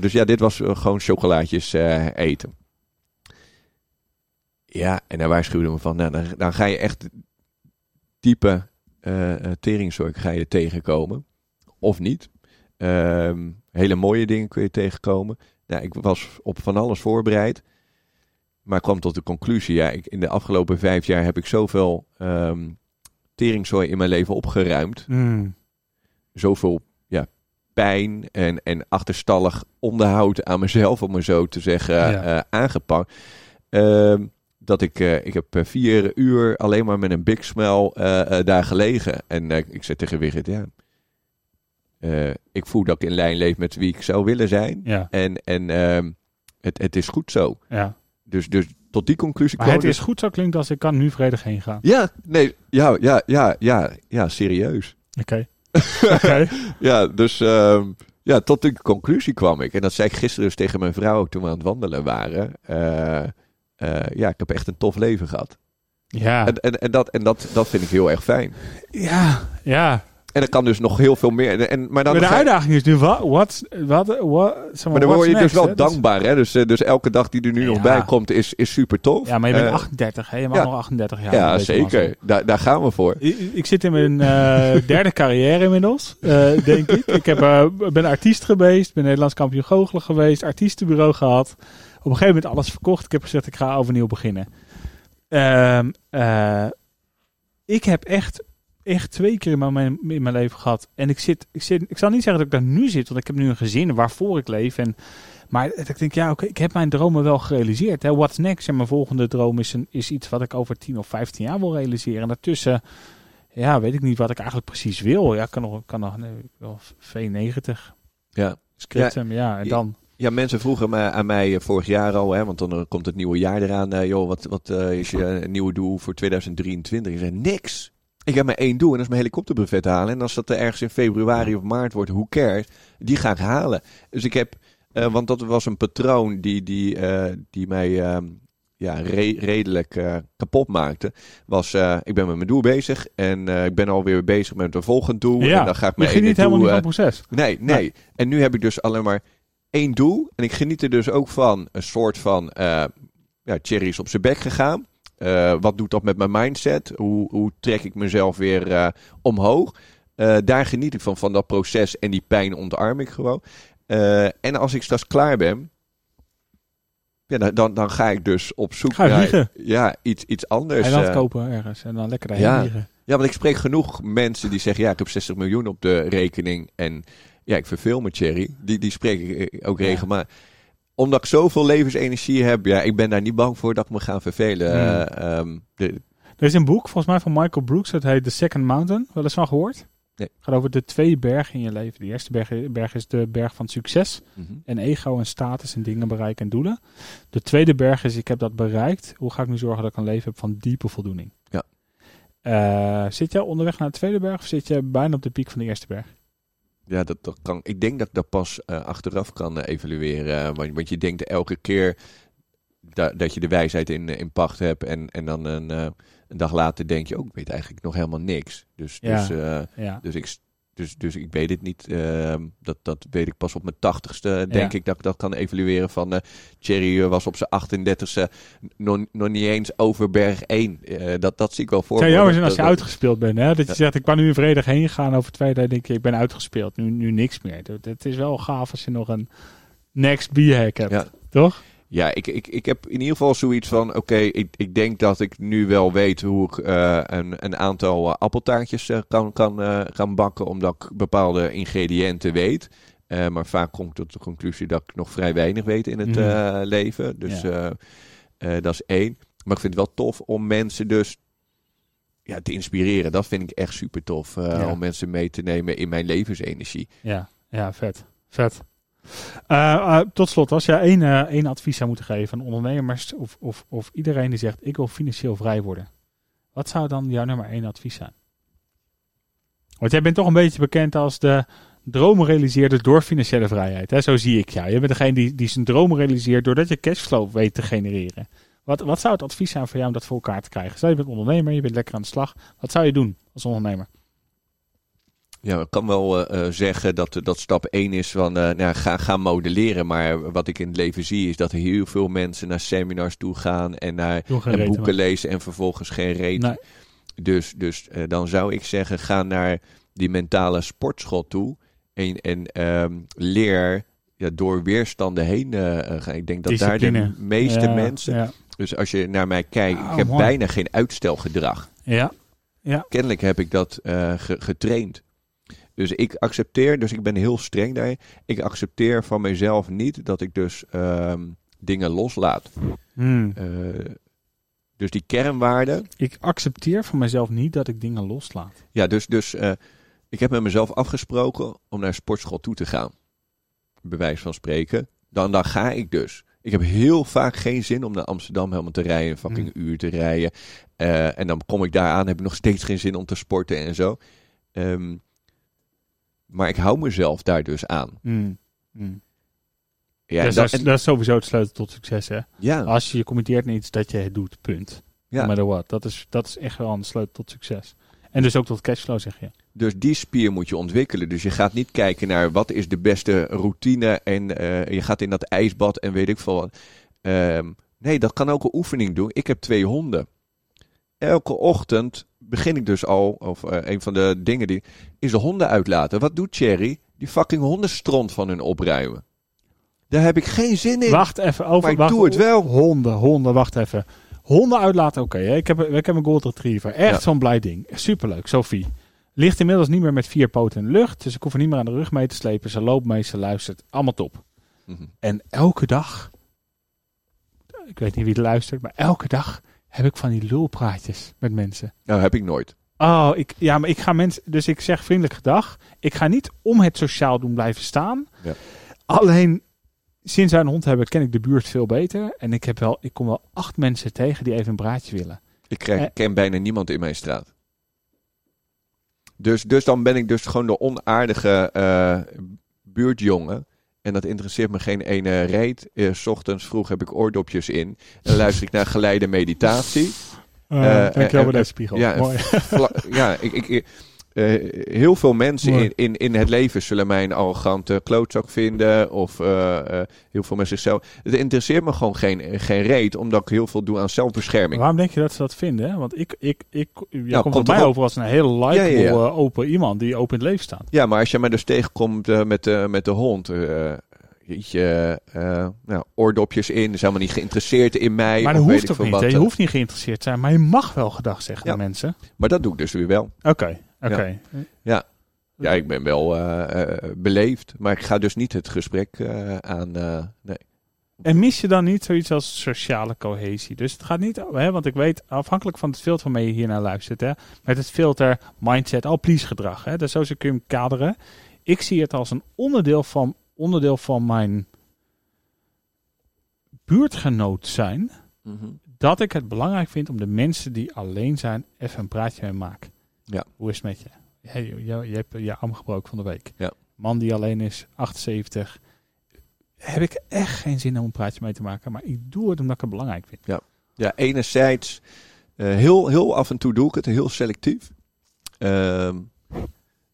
Dus ja, dit was gewoon chocolaatjes eten. Ja, en daar waarschuwde me van, nou, dan, dan ga je echt diepe eh, teringzorg ga je tegenkomen. Of niet. Ehm, hele mooie dingen kun je tegenkomen. Nou, ik was op van alles voorbereid. Maar kwam tot de conclusie, ja, ik, in de afgelopen vijf jaar heb ik zoveel ehm teringzooi in mijn leven opgeruimd Mm. zoveel ja, pijn en, en achterstallig onderhoud aan mezelf, om maar zo te zeggen, Ja. eh, aangepakt. Ehm, dat ik, eh, ik heb eh, vier uur alleen maar met een big eh, daar gelegen. En ik zei tegen Wigert, ja, eh, ik voel dat ik in lijn leef met wie ik zou willen zijn. Ja, En, en ehm, het, het is goed zo. ja. Dus, dus tot die conclusie Maar kwam het is goed zo klinkt als ik kan nu vredig heen gaan. Ja, nee, ja, ja, ja, ja, ja, serieus. Oké. Oké. Ja, dus ehm, ja, tot die conclusie kwam ik. En dat zei ik gisteren dus tegen mijn vrouw ook toen we aan het wandelen waren. Eh, eh, ja, ik heb echt een tof leven gehad. Ja. En, en, en, dat, en dat, dat vind ik heel erg fijn. Ja. Ja. En er kan dus nog heel veel meer. En, maar dan Maar de ga uitdaging is nu, wat, wat, wat, zeg maar dan word je dus wel hè? Dus- dankbaar. Hè? Dus, eh, dus elke dag die er nu nog bij komt is, is super tof. Ja, maar je bent Eh, 38, hè? Je mag ja. nog 38 jaar. Ja, zeker. Daar, daar gaan we voor. Ik, ik zit in mijn eh, derde carrière inmiddels, eh, denk ik. Ik heb, eh, ben artiest geweest, ben Nederlands kampioen goochelen geweest, artiestenbureau gehad. Op een gegeven moment alles verkocht. Ik heb gezegd, ik ga overnieuw beginnen. Ehm, eh, ik heb echt, echt twee keer in mijn, in mijn leven gehad. En ik zit, ik zit, ik zal niet zeggen dat ik daar nu zit, want ik heb nu een gezin waarvoor ik leef. En, maar ik denk, ja, oké, ik heb mijn dromen wel gerealiseerd. Hè. What's next? En mijn volgende droom is, een, is iets wat ik over 10 of 15 jaar wil realiseren. En daartussen, ja, weet ik niet wat ik eigenlijk precies wil. Ja, ik kan nog, kan nog nee, ik wil V90, Ja. scriptum, ja, en Ja. dan. Ja, mensen vroegen me, aan mij eh, vorig jaar al, hè, want dan eh, komt het nieuwe jaar eraan. eh, joh, wat, wat is je nieuwe doel voor 2023? Ik zei, niks. Ik heb maar één doel en dat is mijn helikopterbuffet halen. En als dat er ergens in februari of maart wordt, hoe cares? Die ga ik halen. Dus ik heb, eh, want dat was een patroon die, die, eh, die mij ehm, ja, re- redelijk eh, kapot maakte. Was, ik ben met mijn doel bezig en ik ben alweer bezig met een volgend doel. En Ja, dan ga ik je geniet helemaal niet van het proces. Nee, nee, En nu heb ik dus alleen maar één doel. En ik geniet er dus ook van een soort van ja, cherries op zijn bek gegaan. Eh, wat doet dat met mijn mindset? Hoe, hoe trek ik mezelf weer eh, omhoog? Eh, daar geniet ik van, van dat proces en die pijn ontarm ik gewoon. En als ik straks klaar ben, ja, dan, dan, dan ga ik dus op zoek naar ja, iets, iets anders. Eiland eh. kopen ergens en dan lekker daarheen ja. vliegen. Ja, want ik spreek genoeg mensen die zeggen: ja, ik heb 60 miljoen op de rekening en ja, ik verveel me, Thierry. Die, die spreek ik ook Ja. Omdat ik zoveel levensenergie heb, ja, ik ben daar niet bang voor dat ik me ga vervelen. Eh, ehm, de, Er is een boek, volgens mij van Michael Brooks, dat heet The Second Mountain. Wel eens van gehoord? Nee. Het gaat over de twee bergen in je leven. De eerste berg, berg is de berg van succes mhm. en ego en status en dingen bereiken en doelen. De tweede berg is, ik heb dat bereikt. Hoe ga ik nu zorgen dat ik een leven heb van diepe voldoening? Ja. Eh, zit jij onderweg naar de tweede berg of zit je bijna op de piek van de eerste berg? Ja, dat, dat kan. Ik denk dat ik dat pas eh, achteraf kan eh, evalueren. eh, want, want je denkt elke keer da- dat je de wijsheid in, in pacht hebt. En, en dan een, een dag later denk je, oh, ik weet eigenlijk nog helemaal niks. Dus, Ja. dus, Ja. dus, ik, dus, dus ik weet het niet. ehm, dat, dat weet ik pas op mijn tachtigste, denk Ja. ik, dat ik dat kan evalueren. Van eh Thierry eh, was op zijn 38ste nog, nog niet eens over berg 1. Eh, dat, dat zie ik wel voor. Het zou jammer zijn als je dat- uitgespeeld bent. Hè? Dat je Ja. zegt, ik kan nu in vredig heen gaan. Over twee dagen denk je, ik ben uitgespeeld. Nu, nu niks meer. Dat- Het is wel gaaf als je nog een next B-hack hebt. Ja. Toch? Ja, ik, ik, ik heb in ieder geval zoiets van: oké, ik, ik denk dat ik nu wel weet hoe ik eh, een, een aantal eh, appeltaartjes eh, kan, kan gaan bakken, omdat ik bepaalde ingrediënten weet. Maar vaak kom ik tot de conclusie dat ik nog vrij weinig weet in het eh, leven. Dus Ja. dat is één. Maar ik vind het wel tof om mensen dus ja, te inspireren. Dat vind ik echt super tof. Ja. Om mensen mee te nemen in mijn levensenergie. Ja, ja vet. Vet. Eh, eh, tot slot, als jij één, eh, één advies zou moeten geven aan ondernemers of, of, of iedereen die zegt ik wil financieel vrij worden. Wat zou dan jouw nummer één advies zijn? Want jij bent toch een beetje bekend als de dromen realiseerder door financiële vrijheid. Hè? Zo zie ik jou. Je bent degene die, die zijn dromen realiseert doordat je cashflow weet te genereren. Wat, wat zou het advies zijn voor jou om dat voor elkaar te krijgen? Stel je bent ondernemer, je bent lekker aan de slag. Wat zou je doen als ondernemer? Ja, ik kan wel eh, eh, zeggen dat, dat stap 1 is van eh, nou, ga, ga modelleren. Maar wat ik in het leven zie is dat er heel veel mensen naar seminars toe gaan en, naar, en boeken lezen en vervolgens geen reet. Nee. Dus, dus dan zou ik zeggen, ga naar die mentale sportschool toe en, en ehm, leer ja, door weerstanden heen gaan. Ik denk dat daar de meeste Ja, mensen, Ja, dus als je naar mij kijkt, Oh, ik heb mooi. bijna geen uitstelgedrag. ja. Kennelijk heb ik dat ge- getraind. Dus ik accepteer, dus ik ben heel streng daarin. Ik accepteer van mezelf niet dat ik dus ehm, dingen loslaat. Hmm. Eh, dus die kernwaarden. Ik accepteer van mezelf niet dat ik dingen loslaat. Ja, dus, dus eh, ik heb met mezelf afgesproken om naar sportschool toe te gaan. Bewijs van spreken. Dan, dan ga ik dus. Ik heb heel vaak geen zin om naar Amsterdam helemaal te rijden, een fucking uur te rijden. Eh, en dan kom ik daar aan, heb ik nog steeds geen zin om te sporten en zo. Ehm, maar ik hou mezelf daar dus aan. Hmm. Hmm. Ja, dus dat- dat, is, en- dat is sowieso het sleutel tot succes, hè? ja, Als je je committeert naar iets dat je het doet, punt. No ja. matter what. Dat is, dat is echt wel een sleutel tot succes. En dus ook tot cashflow, zeg je. Dus die spier moet je ontwikkelen. Dus je gaat niet kijken naar wat is de beste routine en eh, je gaat in dat ijsbad en weet ik veel wat. Ehm, nee, dat kan ook een oefening doen. Ik heb twee honden. Elke ochtend begin ik dus al, of eh, een van de dingen die, is de honden uitlaten. Wat doet Cherry? Die fucking hondenstront van hun opruimen. Daar heb ik geen zin in. Wacht even over. maar ik wacht, doe het wel. Honden, honden, wacht even. Honden uitlaten, oké. ik, heb, ik heb een Golden Retriever. Echt Ja. zo'n blij ding. Superleuk, Sophie. Ligt inmiddels niet meer met vier poten in de lucht. Dus ik hoef er niet meer aan de rug mee te slepen. Ze loopt mee, ze luistert. Allemaal top. Mhm. En elke dag, ik weet niet wie er luistert, maar elke dag heb ik van die lulpraatjes met mensen. Nou, heb ik nooit. Oh, ik, ja, maar ik ga mensen, dus ik zeg vriendelijk gedag. Ik ga niet om het sociaal doen blijven staan. Ja. Alleen, sinds wij een hond hebben, ken ik de buurt veel beter. En ik, heb wel, ik kom wel acht mensen tegen die even een praatje willen. Ik krijg, Eh. ken bijna niemand in mijn straat. Dus, dus dan ben ik dus gewoon de onaardige eh, buurtjongen. En dat interesseert me geen ene reet. Eh, 's ochtends vroeg heb ik oordopjes in. En luister ik naar geleide meditatie. Uh, Eh, dankjewel voor deze spiegel. ja, Mooi. Ja, ik, ik, ik- eh, heel veel mensen in, in, in het leven zullen mij een arrogante klootzak vinden. Of eh, eh, heel veel met zichzelf. Het interesseert me gewoon geen, geen reet. Omdat ik heel veel doe aan zelfbescherming. Waarom denk je dat ze dat vinden? hè? Want ik, ik, ik, jij Nou, komt mij op- over als een hele likable, Ja, ja, ja. open iemand die open in het leven staat. Ja, maar als je mij dus tegenkomt met, de met de hond. eh, nou, oordopjes in. Is helemaal niet geïnteresseerd in mij. maar dat hoeft ook niet. wat? Je hoeft niet geïnteresseerd te zijn, maar je mag wel gedag zeggen Ja. mensen. Maar dat doe ik dus weer wel. Oké, oké. Ja, ik ben wel eh, eh, beleefd. Maar ik ga dus niet het gesprek eh, aan. nee. En mis je dan niet zoiets als sociale cohesie? Dus het gaat niet, hè, want ik weet, afhankelijk van het filter waarmee je hier naar luistert, hè, met het filter mindset, al please gedrag, hè, dus zo kun je hem kaderen. Ik zie het als een onderdeel van, onderdeel van mijn buurtgenoot zijn, Mhm. dat ik het belangrijk vind om de mensen die alleen zijn even een praatje mee maken. Ja. Hoe is het met je? Hey, je, je hebt je arm gebroken van de week. Ja. Man die alleen is, 78. Heb ik echt geen zin om een praatje mee te maken. Maar ik doe het omdat ik het belangrijk vind. Ja, enerzijds eh, heel, heel af en toe doe ik het, heel selectief. Ehm,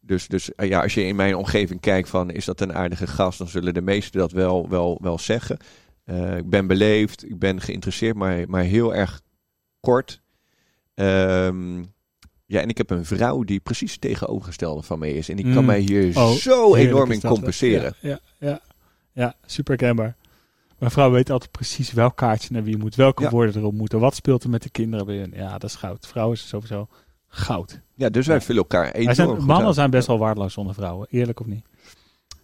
dus dus eh, ja, als je in mijn omgeving kijkt van is dat een aardige gast, dan zullen de meesten dat wel, wel, wel zeggen. Eh, ik ben beleefd, ik ben geïnteresseerd, maar, maar heel erg kort. Ehm, ja, en ik heb een vrouw die precies het tegenovergestelde van mij is. En die kan Mm. mij hier Oh, zo enorm in compenseren. Ja, ja, ja, ja super kenbaar. Mijn vrouw weet altijd precies welk kaartje naar wie moet, welke Ja. woorden erop moeten, wat speelt er met de kinderen bij hun. Ja, dat is goud. Vrouwen is sowieso goud. Ja, dus wij Ja. vullen elkaar enorm zijn, mannen zijn best wel waardeloos zonder vrouwen, eerlijk of niet?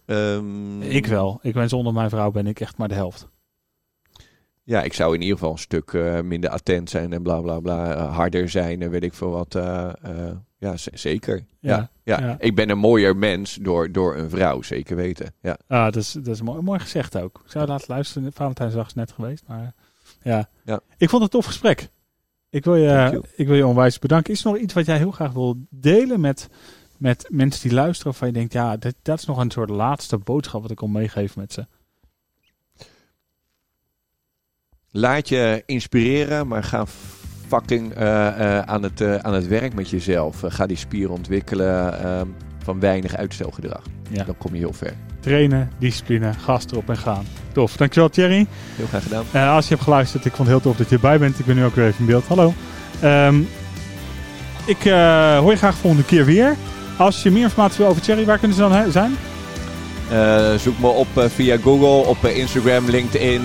Ehm, Ik wel. Ik ben zonder mijn vrouw ben ik echt maar de helft. Ja, ik zou in ieder geval een stuk eh, minder attent zijn en bla bla bla. eh, harder zijn en weet ik veel wat. eh, ja, zeker. Ja, Ja, ik ben een mooier mens door, door een vrouw, zeker weten. Ja, Ah, dat is, dat is mooi, mooi gezegd ook. Ik zou laten luisteren. Valentijnsdag is net geweest. Maar ja. Ja. ik vond het een tof gesprek. Ik wil, je, ik wil je onwijs bedanken. Is er nog iets wat jij heel graag wil delen met, met mensen die luisteren? Of je denkt, ja, dat, dat is nog een soort laatste boodschap wat ik wil meegeven met ze. Laat je inspireren, maar ga fucking eh, eh, aan, het, eh, aan het werk met jezelf. Ga die spieren ontwikkelen ehm, van weinig uitstelgedrag. Ja. Dan kom je heel ver. Trainen, discipline, gas erop en gaan. Tof. Dankjewel Thierry. Heel graag gedaan. Als je hebt geluisterd, ik vond het heel tof dat je erbij bent. Ik ben nu ook weer even in beeld. Hallo. Ehm, ik hoor je graag volgende keer weer. Als je meer informatie wil over Thierry, waar kunnen ze dan zijn? Eh, zoek me op eh, via Google, op eh, Instagram, LinkedIn,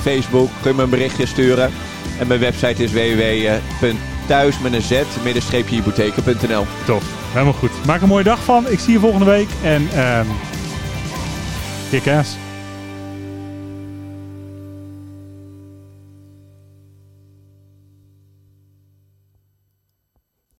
Facebook. Kun je me een berichtje sturen. En mijn website is www.thuis met een z, middenstreepje hypotheken.nl. Tof. Helemaal goed. Maak een mooie dag van. Ik zie je volgende week. En um, kick ass.